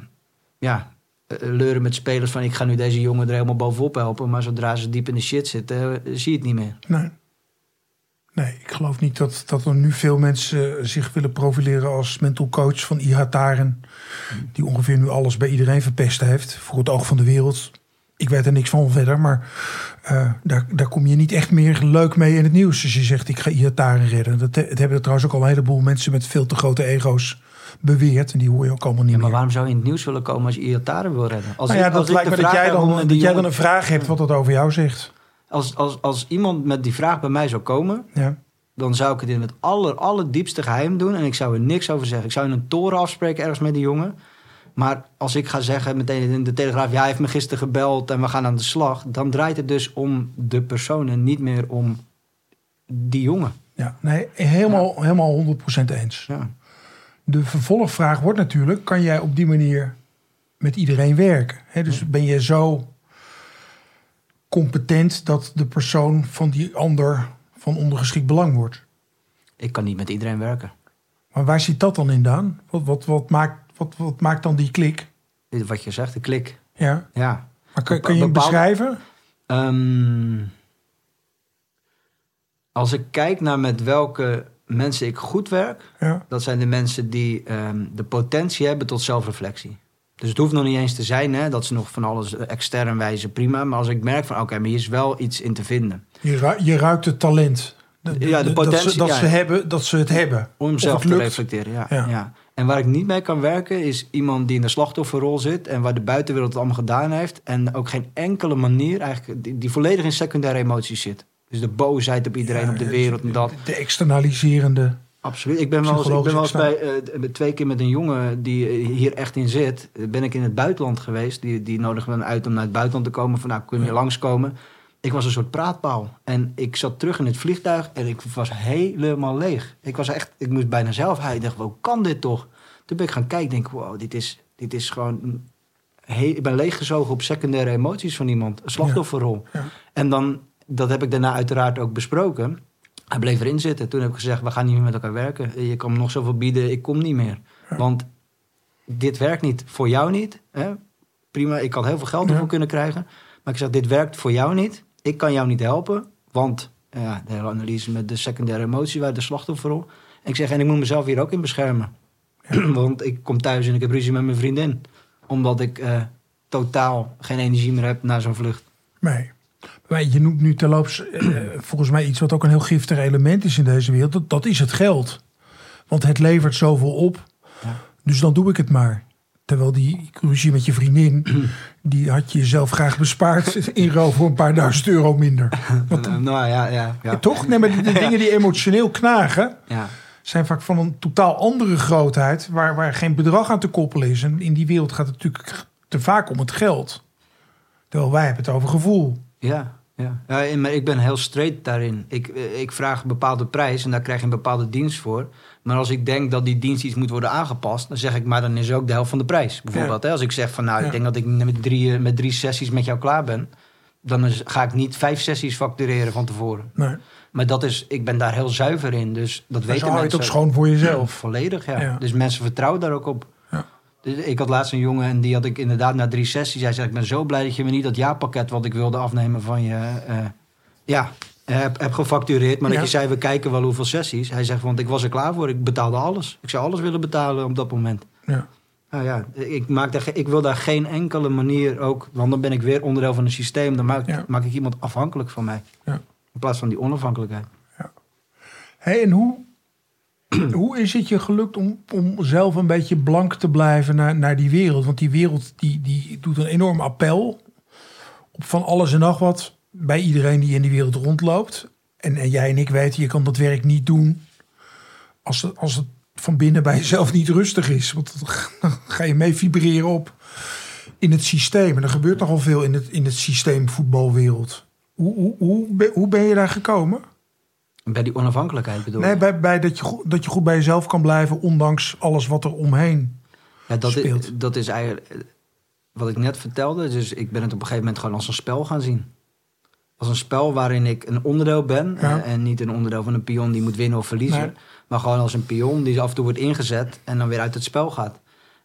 ja, leuren met spelers van, ik ga nu deze jongen er helemaal bovenop helpen. Maar zodra ze diep in de shit zitten, zie je het niet meer. nee. Nee, ik geloof niet dat, dat er nu veel mensen eh, zich willen profileren als mental coach van Ihataren. Die ongeveer nu alles bij iedereen verpest heeft. Voor het oog van de wereld. Ik weet er niks van verder, maar eh, daar, daar kom je niet echt meer leuk mee in het nieuws. Als je zegt, ik ga Ihataren redden. Dat, dat hebben er trouwens ook al een heleboel mensen met veel te grote ego's beweerd. En die hoor je ook allemaal niet Ja, maar meer. waarom zou je in het nieuws willen komen als je Iataren wil redden? Als Nou ja, ik- als dat ik lijkt me dat vraag jij, dan, dat jij dan een vraag hebt wat dat over jou zegt. Als, als, als iemand met die vraag bij mij zou komen, Ja. dan zou ik het in het aller, allerdiepste geheim doen. En ik zou er niks over zeggen. Ik zou in een toren afspreken ergens met die jongen. Maar als ik ga zeggen meteen in de Telegraaf... ja, hij heeft me gisteren gebeld en we gaan aan de slag... dan draait het dus om de persoon en niet meer om die jongen. Ja, nee, helemaal, helemaal 100% eens. Ja. De vervolgvraag wordt natuurlijk: kan jij op die manier met iedereen werken? Dus ben je zo competent dat de persoon van die ander van ondergeschikt belang wordt? Ik kan niet met iedereen werken. Maar waar zit dat dan in, Daan? Wat, wat, wat, maakt, wat, wat maakt dan die klik? Wat je zegt, de klik. Ja, Ja. maar kan je hem bepaalde- beschrijven? Ehm, als ik kijk naar met welke mensen ik goed werk... Ja, Dat zijn de mensen die ehm, de potentie hebben tot zelfreflectie. Dus het hoeft nog niet eens te zijn hè, dat ze nog van alles eh, extern wijzen, prima. Maar als ik merk van oké, maar hier is wel iets in te vinden. je, ru- je ruikt het talent. De, Ja, de dat, potentie, ze, dat, ja. ze hebben, dat ze het hebben. Om zelf te lukt. reflecteren. Ja, Ja. ja. En waar ik niet mee kan werken is iemand die in de slachtofferrol zit... en waar de buitenwereld het allemaal gedaan heeft... en ook geen enkele manier eigenlijk die, die volledig in secundaire emoties zit. Dus de boosheid op iedereen, Ja, op de wereld en dat. De externaliserende. Absoluut. Ik ben wel eens, ik ben wel eens bij eh, twee keer met een jongen die eh, hier echt in zit. Ben ik in het buitenland geweest. Die, die nodigde me uit om naar het buitenland te komen. Van nou, kun je Ja. langskomen? Ik was een soort praatpaal. En ik zat terug in het vliegtuig en ik was helemaal leeg. Ik was echt, ik moest bijna zelf. Ik dacht, hoe kan dit toch? Toen ben ik gaan kijken, denk ik, wow, dit is, dit is gewoon he- ik ben leeggezogen op secundaire emoties van iemand. Een slachtofferrol. Ja. En dan, dat heb ik daarna uiteraard ook besproken. Hij bleef erin zitten. Toen heb ik gezegd, we gaan niet meer met elkaar werken. Je kan me nog zoveel bieden, ik kom niet meer. Want dit werkt niet voor jou niet. Hè? Prima, ik had heel veel geld Ja. ervoor kunnen krijgen. Maar ik zeg, dit werkt voor jou niet. Ik kan jou niet helpen. Want ja, de hele analyse met de secundaire emotie, waar de slachtofferrol. En ik zeg, en ik moet mezelf hier ook in beschermen. Want ik kom thuis en ik heb ruzie met mijn vriendin. Omdat ik eh, totaal geen energie meer heb na zo'n vlucht. Nee. Je noemt nu terloops eh, volgens mij iets wat ook een heel giftig element is in deze wereld. Dat, dat is het geld. Want het levert zoveel op. Ja. Dus dan doe ik het maar. Terwijl die ruzie met je vriendin, die had je zelf graag bespaard in ruil voor een paar duizend euro minder. Want, nou ja, ja, ja. Toch? Nee, maar de, de dingen die emotioneel knagen, ja. zijn vaak van een totaal andere grootheid, waar, waar geen bedrag aan te koppelen is. En in die wereld gaat het natuurlijk te vaak om het geld. Terwijl wij hebben het over gevoel. Ja, ja. ja maar ik ben heel straight daarin. Ik, eh, ik vraag een bepaalde prijs en daar krijg je een bepaalde dienst voor. Maar als ik denk dat die dienst iets moet worden aangepast, dan zeg ik, maar dan is ook de helft van de prijs. Bijvoorbeeld, hè? als ik zeg van, nou, Ja. ik denk dat ik met drie, eh, met drie sessies met jou klaar ben, dan is- ga ik niet vijf sessies factureren van tevoren. Nee. Maar dat is, ik ben daar heel zuiver in, dus dat Maar weten hou je het mensen. ook schoon voor jezelf. Volledig. Ja. Dus mensen vertrouwen daar ook op. Ja. Ik had laatst een jongen en die had ik inderdaad na drie sessies. Hij zei, ik ben zo blij dat je me niet dat jaarpakket wat ik wilde afnemen van je... eh, ja, heb, heb gefactureerd. Maar Ja. dat je zei, we kijken wel hoeveel sessies. Hij zegt, want ik was er klaar voor. Ik betaalde alles. Ik zou alles willen betalen op dat moment. Ja. Nou ja, ik, maak daar, ik wil daar geen enkele manier ook... Want dan ben ik weer onderdeel van een systeem. Dan maak, Ja. maak ik iemand afhankelijk van mij. Ja. In plaats van die onafhankelijkheid. Hey, en hoe, hoe is het je gelukt om, om zelf een beetje blank te blijven naar, naar die wereld? Want die wereld die, die doet een enorm appel op van alles en nog wat bij iedereen die in die wereld rondloopt. En, en jij en ik weten, je kan dat werk niet doen als het, als het van binnen bij jezelf niet rustig is. Want dan ga je mee vibreren op in het systeem. En er gebeurt nogal veel in het, in het systeem voetbalwereld. Hoe, hoe, hoe, hoe ben je daar gekomen? Bij die onafhankelijkheid bedoel ik. Nee, bij, bij dat, je, goed- dat je goed bij jezelf kan blijven, ondanks alles wat er omheen. Ja, dat, is, speelt. dat is eigenlijk wat ik net vertelde. Dus ik ben het op een gegeven moment gewoon als een spel gaan zien. Als een spel waarin ik een onderdeel ben. Ja. eh, En niet een onderdeel van een pion die moet winnen of verliezen. Nee. Maar gewoon als een pion die af en toe wordt ingezet en dan weer uit het spel gaat.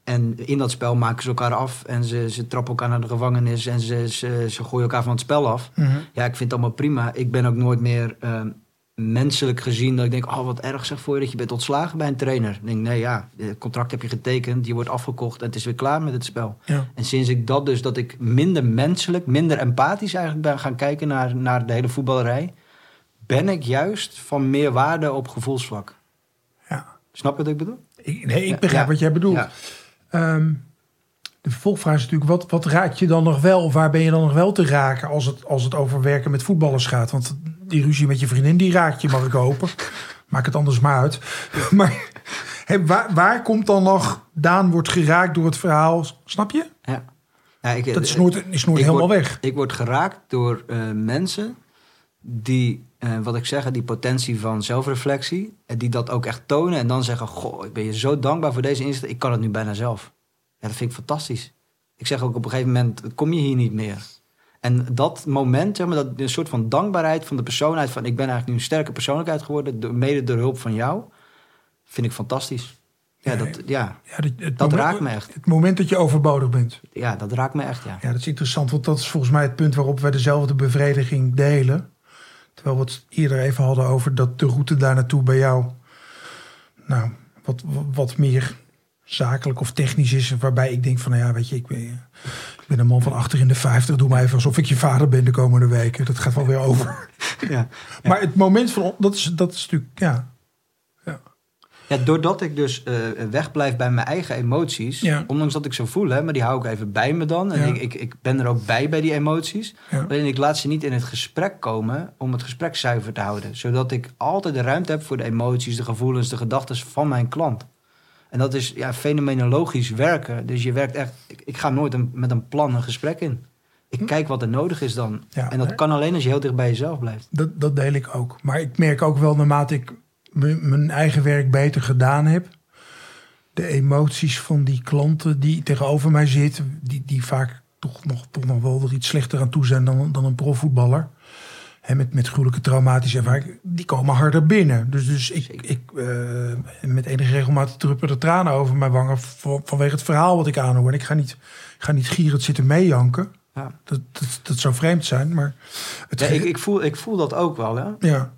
En in dat spel maken ze elkaar af en ze, ze trappen elkaar naar de gevangenis en ze, ze, ze gooien elkaar van het spel af. Ja, ik vind het allemaal prima. Ik ben ook nooit meer ehm, menselijk gezien dat ik denk, oh wat erg zeg voor je dat je bent ontslagen bij een trainer. Ik denk, nee ja, het contract heb je getekend, je wordt afgekocht en het is weer klaar met het spel. Ja. En sinds ik dat dus, dat ik minder menselijk, minder empathisch eigenlijk ben gaan kijken naar, naar de hele voetballerij, ben ik juist van meer waarde op gevoelsvlak. Ja. Snap je wat ik bedoel? Ik, nee, ik begrijp ja. wat jij bedoelt. Ja. Ehm, de vervolgvraag is natuurlijk, wat, wat raak je dan nog wel? Of waar ben je dan nog wel te raken als het, als het over werken met voetballers gaat? Want die ruzie met je vriendin, die raakt je, mag ik hopen. Maak het anders maar uit. Maar waar, waar komt dan nog, Daan wordt geraakt door het verhaal, snap je? Ja. Ja, ik, Dat is nooit, is nooit helemaal word- weg. Ik word geraakt door eh, mensen die, eh, wat ik zeg, die potentie van zelfreflectie, en die dat ook echt tonen en dan zeggen: Goh, ik ben je zo dankbaar voor deze inzet, ik kan het nu bijna zelf. Ja, dat vind ik fantastisch. Ik zeg ook op een gegeven moment: kom je hier niet meer. En dat moment, zeg maar, dat een soort van dankbaarheid van de persoonlijkheid, van ik ben eigenlijk nu een sterke persoonlijkheid geworden, mede door hulp van jou, vind ik fantastisch. Ja, dat, ja, Ja, dat moment- raakt me echt. Het moment dat je overbodig bent. Ja, dat raakt me echt, ja. Ja, dat is interessant, want dat is volgens mij het punt waarop we dezelfde bevrediging delen. Terwijl we het eerder even hadden over dat de route daar naartoe bij jou, nou, wat, wat meer zakelijk of technisch is. Waarbij ik denk van, nou ja, weet je, ik ben, ik ben een man van achter in de 50. Doe maar even alsof ik je vader ben de komende weken. Dat gaat wel weer over. ja. Maar het moment van, dat is, dat is natuurlijk, ja. Ja, doordat ik dus eh wegblijf bij mijn eigen emoties, Ja. ondanks dat ik ze voel, hè, maar die hou ik even bij me dan. En Ja. ik, ik, ik ben er ook bij bij die emoties. Ja. Alleen ik laat ze niet in het gesprek komen om het gesprek zuiver te houden. Zodat ik altijd de ruimte heb voor de emoties, de gevoelens, de gedachten van mijn klant. En dat is ja, fenomenologisch werken. Dus je werkt echt. Ik, ik ga nooit een, met een plan een gesprek in. Ik kijk wat er nodig is dan. Ja, en dat kan alleen als je heel dicht bij jezelf blijft. Dat, dat deel ik ook. Maar ik merk ook wel naarmate ik mijn eigen werk beter gedaan heb, de emoties van die klanten die tegenover mij zitten, die, die vaak toch nog, toch nog wel er iets slechter aan toe zijn dan, dan een profvoetballer. En met, met gruwelijke traumatische ervaring, die komen harder binnen. Dus, dus ik, ik uh, met enige regelmaat druppen de tranen over mijn wangen vanwege het verhaal wat ik aanhoor. En ik ga niet, ik ga niet gierend zitten meejanken. Ja. Dat, dat, dat zou vreemd zijn, maar... Het ja, ik, ik, voel, ik voel dat ook wel, hè? Ja.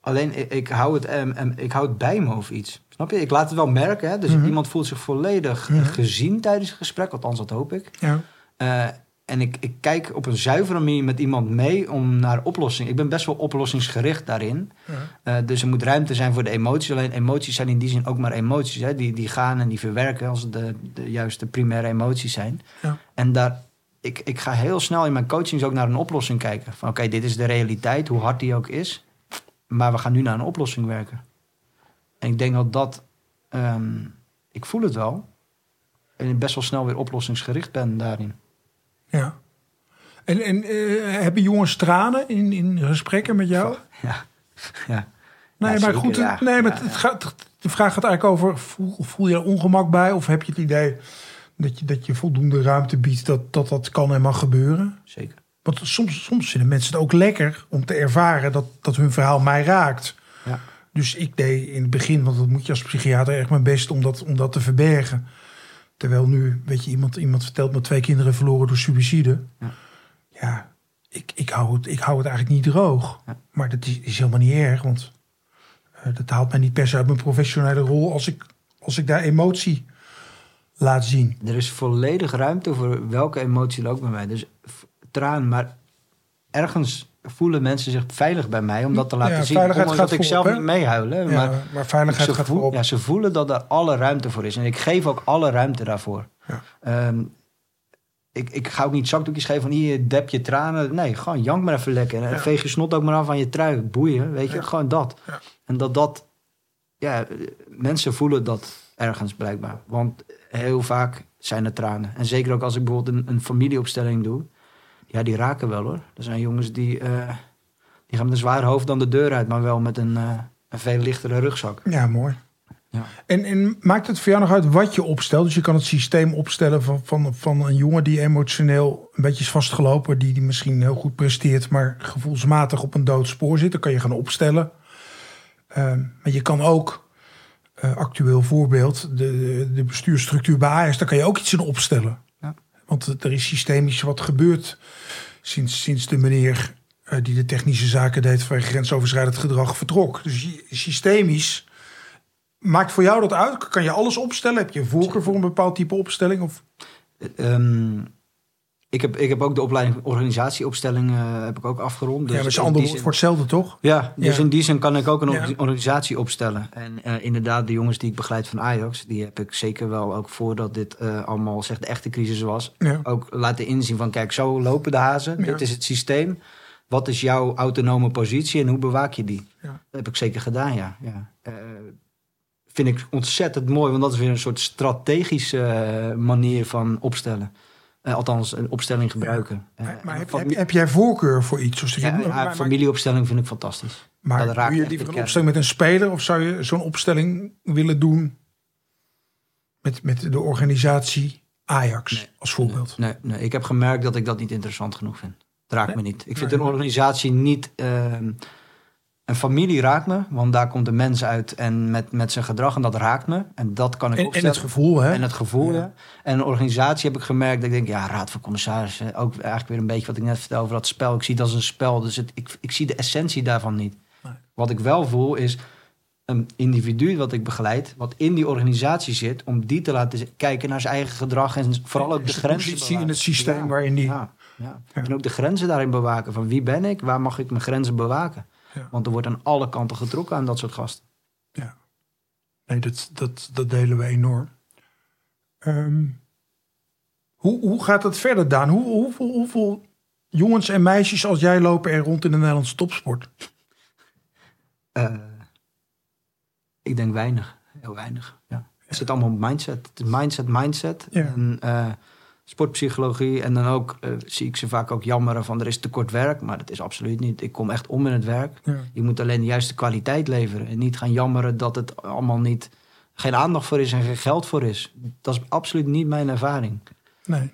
Alleen, ik, ik hou het, um, ik hou het bij me of iets. Snap je? Ik laat het wel merken, hè? Dus mhm. iemand voelt zich volledig mhm. gezien tijdens het gesprek. Althans, dat hoop ik. Ja. Uh, en ik, ik kijk op een zuivere manier met iemand mee om naar oplossing. Ik ben best wel oplossingsgericht daarin. Ja. Uh, dus er moet ruimte zijn voor de emoties. Alleen emoties zijn in die zin ook maar emoties. Hè? Die, die gaan en die verwerken als de, de juiste primaire emoties zijn. Ja. En daar, ik, ik ga heel snel in mijn coachings ook naar een oplossing kijken. Van oké, dit is de realiteit, hoe hard die ook is. Maar we gaan nu naar een oplossing werken. En ik denk dat dat... Um, ik voel het wel. En ik best wel snel weer oplossingsgericht ben daarin. Ja. En, en uh, hebben jongens tranen in, in gesprekken met jou? Ja. ja. Nee, maar goed. Nee, maar het gaat, de vraag gaat eigenlijk over: voel, voel je er ongemak bij? Of heb je het idee dat je, dat je voldoende ruimte biedt dat, dat dat kan en mag gebeuren? Zeker. Want soms, soms vinden mensen het ook lekker om te ervaren dat, dat hun verhaal mij raakt. Ja. Dus ik deed in het begin, want dat moet je als psychiater echt mijn best om dat, om dat te verbergen. Terwijl nu, weet je, iemand, iemand vertelt me twee kinderen verloren door suïcide. Ja, ja ik, ik, hou het, ik hou het eigenlijk niet droog. Maar dat is, is, helemaal niet erg, want uh, dat haalt mij niet per se uit mijn professionele rol als ik, als ik daar emotie laat zien. Er is volledig ruimte voor welke emotie ook bij mij. Dus traan, maar ergens voelen mensen zich veilig bij mij om dat te laten ja, zien. Veiligheid gaat ik zelf niet meehuilen. Ja, maar, maar veiligheid gaat voorop. Ja, ze voelen dat er alle ruimte voor is. En ik geef ook alle ruimte daarvoor. Ja. Um, ik, ik ga ook niet zakdoekjes geven van hier, dep je tranen. Nee, gewoon jank maar even lekker. En veeg je snot ook maar af aan je trui. Boeien, weet je. Gewoon dat. En dat dat... Ja, mensen voelen dat ergens blijkbaar. Want heel vaak zijn er tranen. En zeker ook als ik bijvoorbeeld een, een familieopstelling doe ja, die raken wel hoor. Er zijn jongens die, uh, die gaan met een zwaar hoofd dan de deur uit, maar wel met een, uh, een veel lichtere rugzak. Ja, mooi. Ja. En, en maakt het voor jou nog uit wat je opstelt? Dus je kan het systeem opstellen van, van, van een jongen die emotioneel een beetje is vastgelopen, die, die misschien heel goed presteert, maar gevoelsmatig op een dood spoor zit. Dan kan je gaan opstellen. Uh, maar je kan ook, uh, actueel voorbeeld, de, de bestuursstructuur bij Ajax, daar kan je ook iets in opstellen. Want er is systemisch wat gebeurd sinds, sinds de meneer uh, die de technische zaken deed van grensoverschrijdend gedrag vertrok. Dus systemisch maakt voor jou dat uit? Kan je alles opstellen? Heb je voorkeur voor een bepaald type opstelling? Of? Um, ik heb, ik heb ook de opleiding organisatieopstelling uh, heb ik ook afgerond. Dus ja, maar is ander woord voor hetzelfde, toch? Ja, dus in die zin kan ik ook een organisatie opstellen. En uh, inderdaad, de jongens die ik begeleid van Ajax... die heb ik zeker wel ook voordat dit uh, allemaal zeg, de echte crisis was... ook laten inzien van kijk, zo lopen de hazen. Dit is het systeem. Wat is jouw autonome positie en hoe bewaak je die? Dat heb ik zeker gedaan, ja. ja. vind ik ontzettend mooi, want dat is weer een soort strategische manier van opstellen. Uh, althans, een opstelling gebruiken. Uh, maar heb, heb, heb, jij voorkeur voor iets? Zoals ja, maar, familieopstelling vind ik fantastisch. Maar dat doe je liever een opstelling met een speler... of zou je zo'n opstelling willen doen met, met de organisatie Ajax als voorbeeld? Nee, nee, ik heb gemerkt dat ik dat niet interessant genoeg vind. Het raakt me niet. Ik vind een organisatie niet... Uh, een familie raakt me, want daar komt de mens uit en met, met zijn gedrag en dat raakt me. En dat kan ik en, En het gevoel, hè? En het gevoel, ja. En een organisatie heb ik gemerkt dat ik denk, ja, raad van commissarissen, ook eigenlijk weer een beetje wat ik net vertelde over dat spel. Ik zie het als een spel, dus het, ik, ik zie de essentie daarvan niet. Nee. Wat ik wel voel is een individu wat ik begeleid, wat in die organisatie zit, om die te laten kijken naar zijn eigen gedrag en vooral ook de, de grenzen. in het systeem waarin die. Ja, ja. En ook de grenzen daarin bewaken. Van wie ben ik, waar mag ik mijn grenzen bewaken? Want er wordt aan alle kanten getrokken aan dat soort gasten. Ja, nee, dat, dat, dat delen we enorm. Um, hoe, hoe gaat het verder, Daan? Hoe, hoeveel, hoeveel jongens en meisjes als jij lopen er rond in de Nederlandse topsport? Uh, ik denk weinig. Heel weinig. Ja. Het zit allemaal op mindset. Het is mindset, mindset. Ja. En, uh, sportpsychologie. En dan ook uh, zie ik ze vaak ook jammeren van er is tekort werk. Maar dat is absoluut niet. Ik kom echt om in het werk. Je moet alleen de juiste kwaliteit leveren. En niet gaan jammeren dat het allemaal niet geen aandacht voor is en geen geld voor is. Dat is absoluut niet mijn ervaring. Nee.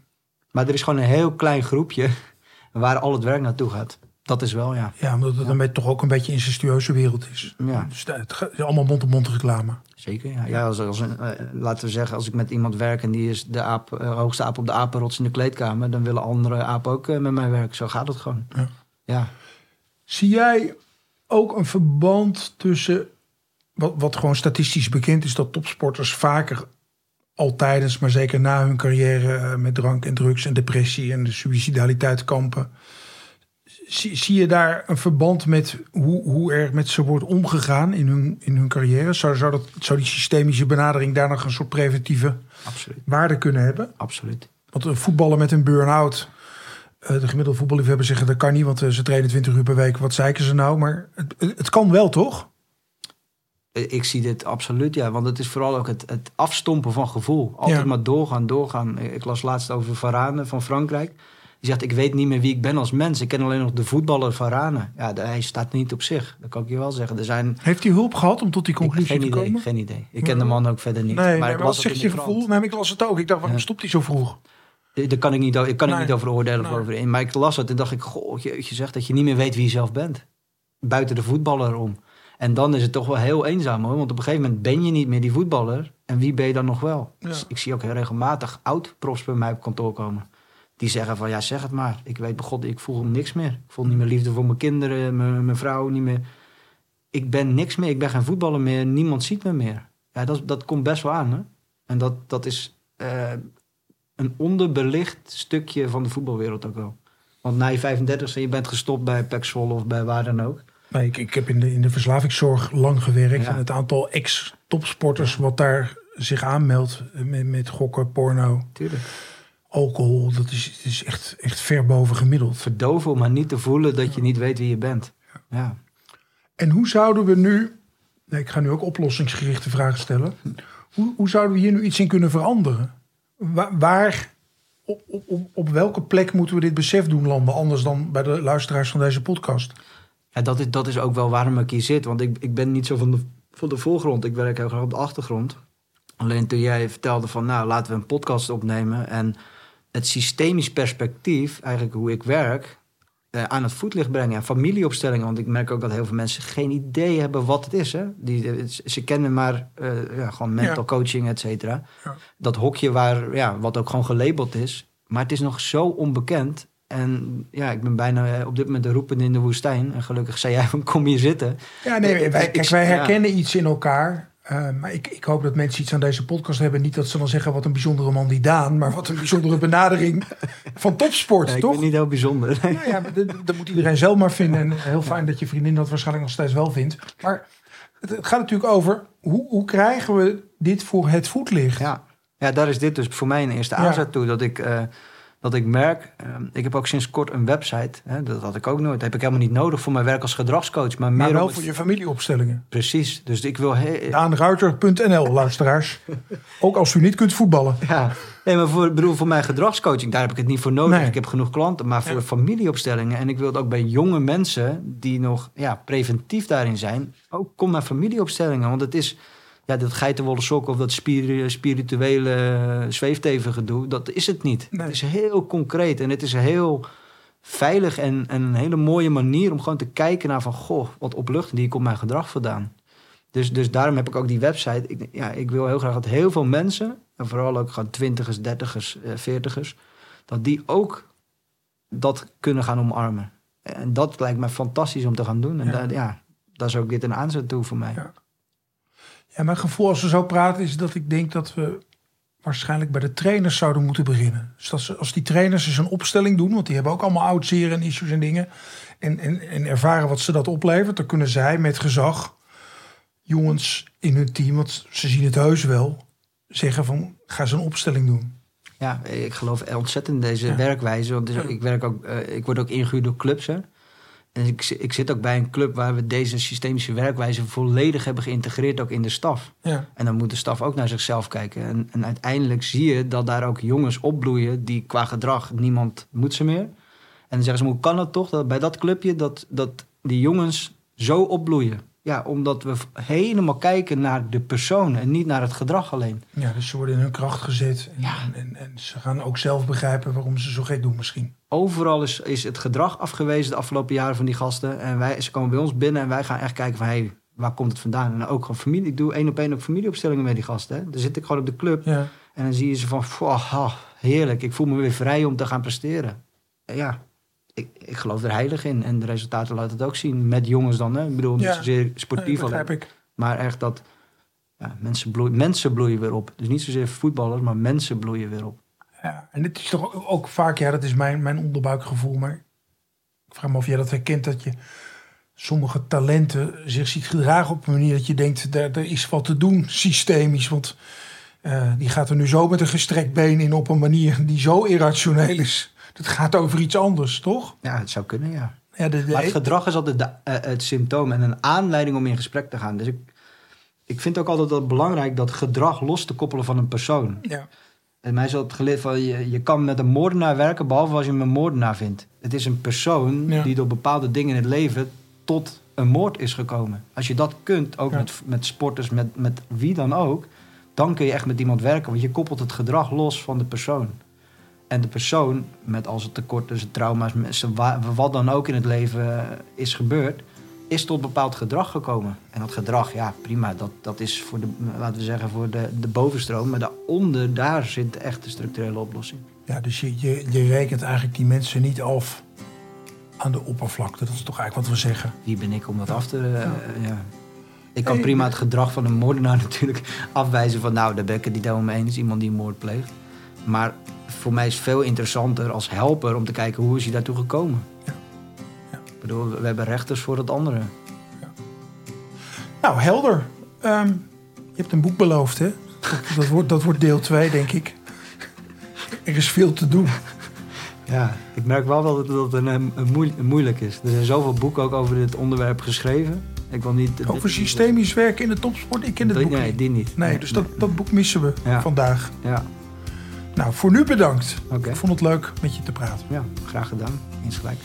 Maar er is gewoon een heel klein groepje waar al het werk naartoe gaat. Dat is wel, ja. Ja, omdat het dan toch ook een beetje een incestueuze wereld is. Ja. Dus het gaat- het is allemaal mond-op-mond reclame. Zeker, ja. ja als, als een, eh, laten we zeggen, als ik met iemand werk en die is de aap, eh, hoogste aap op de apenrots in de kleedkamer, dan willen andere apen ook eh, met mij werken. Zo gaat het gewoon. Ja. Ja. Zie jij ook een verband tussen, wat, wat gewoon statistisch bekend is, dat topsporters vaker al tijdens, maar zeker na hun carrière eh, met drank en drugs en depressie en de suicidaliteit kampen. Zie, zie je daar een verband met hoe, hoe er met ze wordt omgegaan in hun, in hun carrière? Zou, zou, dat, zou die systemische benadering daar nog een soort preventieve Absoluut. waarde kunnen hebben? Absoluut. Want een voetballer met een burn-out. eh, de gemiddelde voetballiefhebber zeggen dat kan niet, want eh, ze trainen 20 uur per week. Wat zeiken ze nou? Maar het, het kan wel, toch? Eh, Ik zie dit absoluut, ja. Want het is vooral ook het, het afstompen van gevoel. Altijd Ja. maar doorgaan, doorgaan. Ik las laatst over Varane van Frankrijk. Die zegt, ik weet niet meer wie ik ben als mens. Ik ken alleen nog de voetballer Varane. Ja, de- hij staat niet op zich. Dat kan ik je wel zeggen. Er zijn... Heeft hij hulp gehad om tot die conclusie te idee, komen? geen idee. Ik ken de man ook verder niet. Nee, maar ik zegt je krant. gevoel? Nee, ik las het ook. Ik dacht, waarom Ja. stopt hij zo vroeg? Daar kan ik niet, ik kan ik niet over oordelen of over. Maar ik las het en dacht ik, goh, je, je zegt dat je niet meer weet wie je zelf bent. Buiten de voetballer om. En dan is het toch wel heel eenzaam hoor. Want op een gegeven moment ben je niet meer die voetballer. En wie ben je dan nog wel? Ja. Dus ik zie ook heel regelmatig oud-profs bij mij op kantoor komen. Die zeggen van, ja zeg het maar. Ik weet bij God, ik voel niks meer. Ik voel niet meer liefde voor mijn kinderen, mijn, mijn vrouw, niet meer. Ik ben niks meer, ik ben geen voetballer meer. Niemand ziet me meer. Ja, dat, dat komt best wel aan hè. En dat, dat is eh, een onderbelicht stukje van de voetbalwereld ook wel. Want na je 35 e je bent gestopt bij Pek Zwolle of bij waar dan ook. Nee, ik, ik heb in de, in de verslavingszorg lang gewerkt. Ja. En het aantal ex-topsporters wat daar zich aanmeldt met, met gokken, porno, Tuurlijk. Alcohol. Dat is, is echt, echt ver boven gemiddeld. Verdoven om maar niet te voelen dat je niet weet wie je bent. Ja. En hoe zouden we nu... Nee, ik ga nu ook oplossingsgerichte vragen stellen. Hoe, hoe zouden we hier nu iets in kunnen veranderen? Waar, waar op, op, op, op welke plek moeten we dit besef doen landen? Anders dan bij de luisteraars van deze podcast. Ja, dat, is, dat is ook wel waarom ik hier zit. Want ik, ik ben niet zo van de, van de voorgrond. Ik werk heel graag op de achtergrond. Alleen toen jij vertelde van, nou, laten we een podcast opnemen. En het systemisch perspectief, eigenlijk hoe ik werk, eh, aan het voetlicht brengen. En familieopstellingen. Want ik merk ook dat heel veel mensen geen idee hebben wat het is. Hè? Die, eh, ze- kennen maar eh, ja, gewoon mental Ja. coaching, et cetera. Ja. Dat hokje waar, ja, wat ook gewoon gelabeld is. Maar het is nog zo onbekend. En ja, ik ben bijna op dit moment de roepende in de woestijn. En gelukkig zei jij van kom hier zitten. Ja, nee, wij, kijk, wij herkennen iets in elkaar. Eh, maar ik, ik hoop dat mensen iets aan deze podcast hebben. Niet dat ze dan zeggen wat een bijzondere man die Daan. Maar wat een bijzondere benadering van topsport, Ja, ik toch? ben niet heel bijzonder. Nou ja, dat, moet iedereen zelf maar vinden. En heel fijn dat je vriendin dat waarschijnlijk nog steeds wel vindt. Maar het, het gaat natuurlijk over hoe, hoe krijgen we dit voor het voetlicht? Ja. ja, daar is dit dus voor mij een eerste Ja. aanzet toe. Dat ik, eh, dat ik merk, eh, ik heb ook sinds kort een website. Hè, dat had ik ook nooit. Dat heb ik helemaal niet nodig voor mijn werk als gedragscoach. Maar, maar meer wel het- voor je familieopstellingen. Precies. Dus ik wil... he- Daanruiter.nl, luisteraars. Ook als u niet kunt voetballen. Ja, nee, maar voor, bedoel, voor mijn gedragscoaching, daar heb ik het niet voor nodig. Nee. Ik heb genoeg klanten, maar voor Ja. familieopstellingen. En ik wil het ook bij jonge mensen die nog ja, preventief daarin zijn. Ook kom naar familieopstellingen. Want het is ja, dat geitenwolle sok of dat spiri- spirituele zweeftevengedoe. Dat is het niet. Nee. Het is heel concreet en het is heel veilig en, en een hele mooie manier om gewoon te kijken naar van... goh, wat opluchtend, die komt mijn gedrag vandaan. Dus, dus daarom heb ik ook die website. Ik, ja, ik wil heel graag dat heel veel mensen, en vooral ook gewoon twintigers, dertigers, eh, veertigers, dat die ook dat kunnen gaan omarmen. En dat lijkt mij fantastisch om te gaan doen. En Ja. ja, ja daar is ook dit een aanzet toe voor mij. Ja. Ja, mijn gevoel als we zo praten is dat ik denk dat we waarschijnlijk bij de trainers zouden moeten beginnen. Dus dat ze, als die trainers eens een opstelling doen, want die hebben ook allemaal oud zeer en issues en dingen. En, en, en ervaren wat ze dat oplevert, dan kunnen zij met gezag jongens in hun team, want ze zien het heus wel, zeggen van ga ze een opstelling doen. Ja, ik geloof ontzettend in deze Ja. werkwijze. Want dus ik, werk ook, eh, ik word ook ingehuurd door clubs. Hè? En ik, ik zit ook bij een club waar we deze systemische werkwijze volledig hebben geïntegreerd, ook in de staf. Ja, En dan moet de staf ook naar zichzelf kijken. En, en uiteindelijk zie je dat daar ook jongens opbloeien die qua gedrag niemand moet ze meer. En dan zeggen ze, hoe kan het toch dat bij dat clubje dat, dat die jongens zo opbloeien? Ja, omdat we helemaal kijken naar de persoon en niet naar het gedrag alleen. Ja, dus ze worden in hun kracht gezet. En, Ja. en, en, en ze gaan ook zelf begrijpen waarom ze zo gek doen misschien. Overal is, is het gedrag afgewezen de afgelopen jaren van die gasten. En wij, ze komen bij ons binnen en wij gaan echt kijken van... hé, hey, waar komt het vandaan? En ook gewoon familie. Ik doe één op één ook familieopstellingen met die gasten. Hè. Dan zit ik gewoon op de club Ja, en dan zie je ze van... "Pff, ah, heerlijk, ik voel me weer vrij om te gaan presteren. En ja, ik, ik geloof er heilig in. En de resultaten laten het ook zien. Met jongens dan, hè. Ik bedoel, niet Ja. zozeer nee, sportief alleen. ik. Maar echt dat ja, mensen, bloeien, mensen bloeien weer op. Dus niet zozeer voetballers, maar mensen bloeien weer op. Ja, en dit is toch ook- ook vaak, ja, dat is mijn, mijn onderbuikgevoel. Maar ik vraag me of jij dat herkent, dat je sommige talenten zich ziet gedragen op een manier dat je denkt, daar, er is wat te doen systemisch. Want eh, die gaat er nu zo met een gestrekt been in op een manier die zo irrationeel is. Dat gaat over iets anders, toch? Ja, het zou kunnen, ja. Ja, de, de- Maar het gedrag is altijd de, eh, het symptoom en een aanleiding om in gesprek te gaan. Dus ik, ik vind ook altijd dat belangrijk dat gedrag los te koppelen van een persoon. ja, En mij is altijd geleerd van je, je kan met een moordenaar werken, behalve als je hem een moordenaar vindt. Het is een persoon Ja. die door bepaalde dingen in het leven tot een moord is gekomen. Als je dat kunt, ook Ja. met, met sporters, met, met wie dan ook, dan kun je echt met iemand werken. Want je koppelt het gedrag los van de persoon. En de persoon, met al zijn tekorten, zijn trauma's, zijn wat dan ook in het leven eh, is gebeurd, is tot bepaald gedrag gekomen. En dat gedrag, ja, prima, dat, dat is voor de, laten we zeggen, voor de, de bovenstroom. Maar daaronder, daar zit de echte structurele oplossing. ja, dus je, je, je rekent eigenlijk die mensen niet af aan de oppervlakte. Dat is toch eigenlijk wat we zeggen. Wie ben ik om dat af te... eh, ja. Ik kan prima het gedrag van een moordenaar natuurlijk afwijzen van... nou, daar ben ik het niet helemaal mee eens, iemand die een moord pleegt. Maar voor mij is veel interessanter als helper om te kijken hoe is hij daartoe gekomen. Ja. Ja. Ik bedoel, we hebben rechters voor het andere. Nou, helder. Ehm, je hebt een boek beloofd, hè? Dat, wordt, dat wordt deel 2, denk ik. Er is veel te doen. Ja, ik merk wel dat het, dat het een, een moeil- een moeilijk is. Er zijn zoveel boeken ook over dit onderwerp geschreven. Ik wil niet... Over systemisch werken in de topsport. Ik ken het boek Nee, niet. die niet. Nee, dus dat, dat boek missen we Ja. vandaag. Ja, Nou, voor nu bedankt. oké. Ik vond het leuk met je te praten. Ja, graag gedaan. Insgelijks.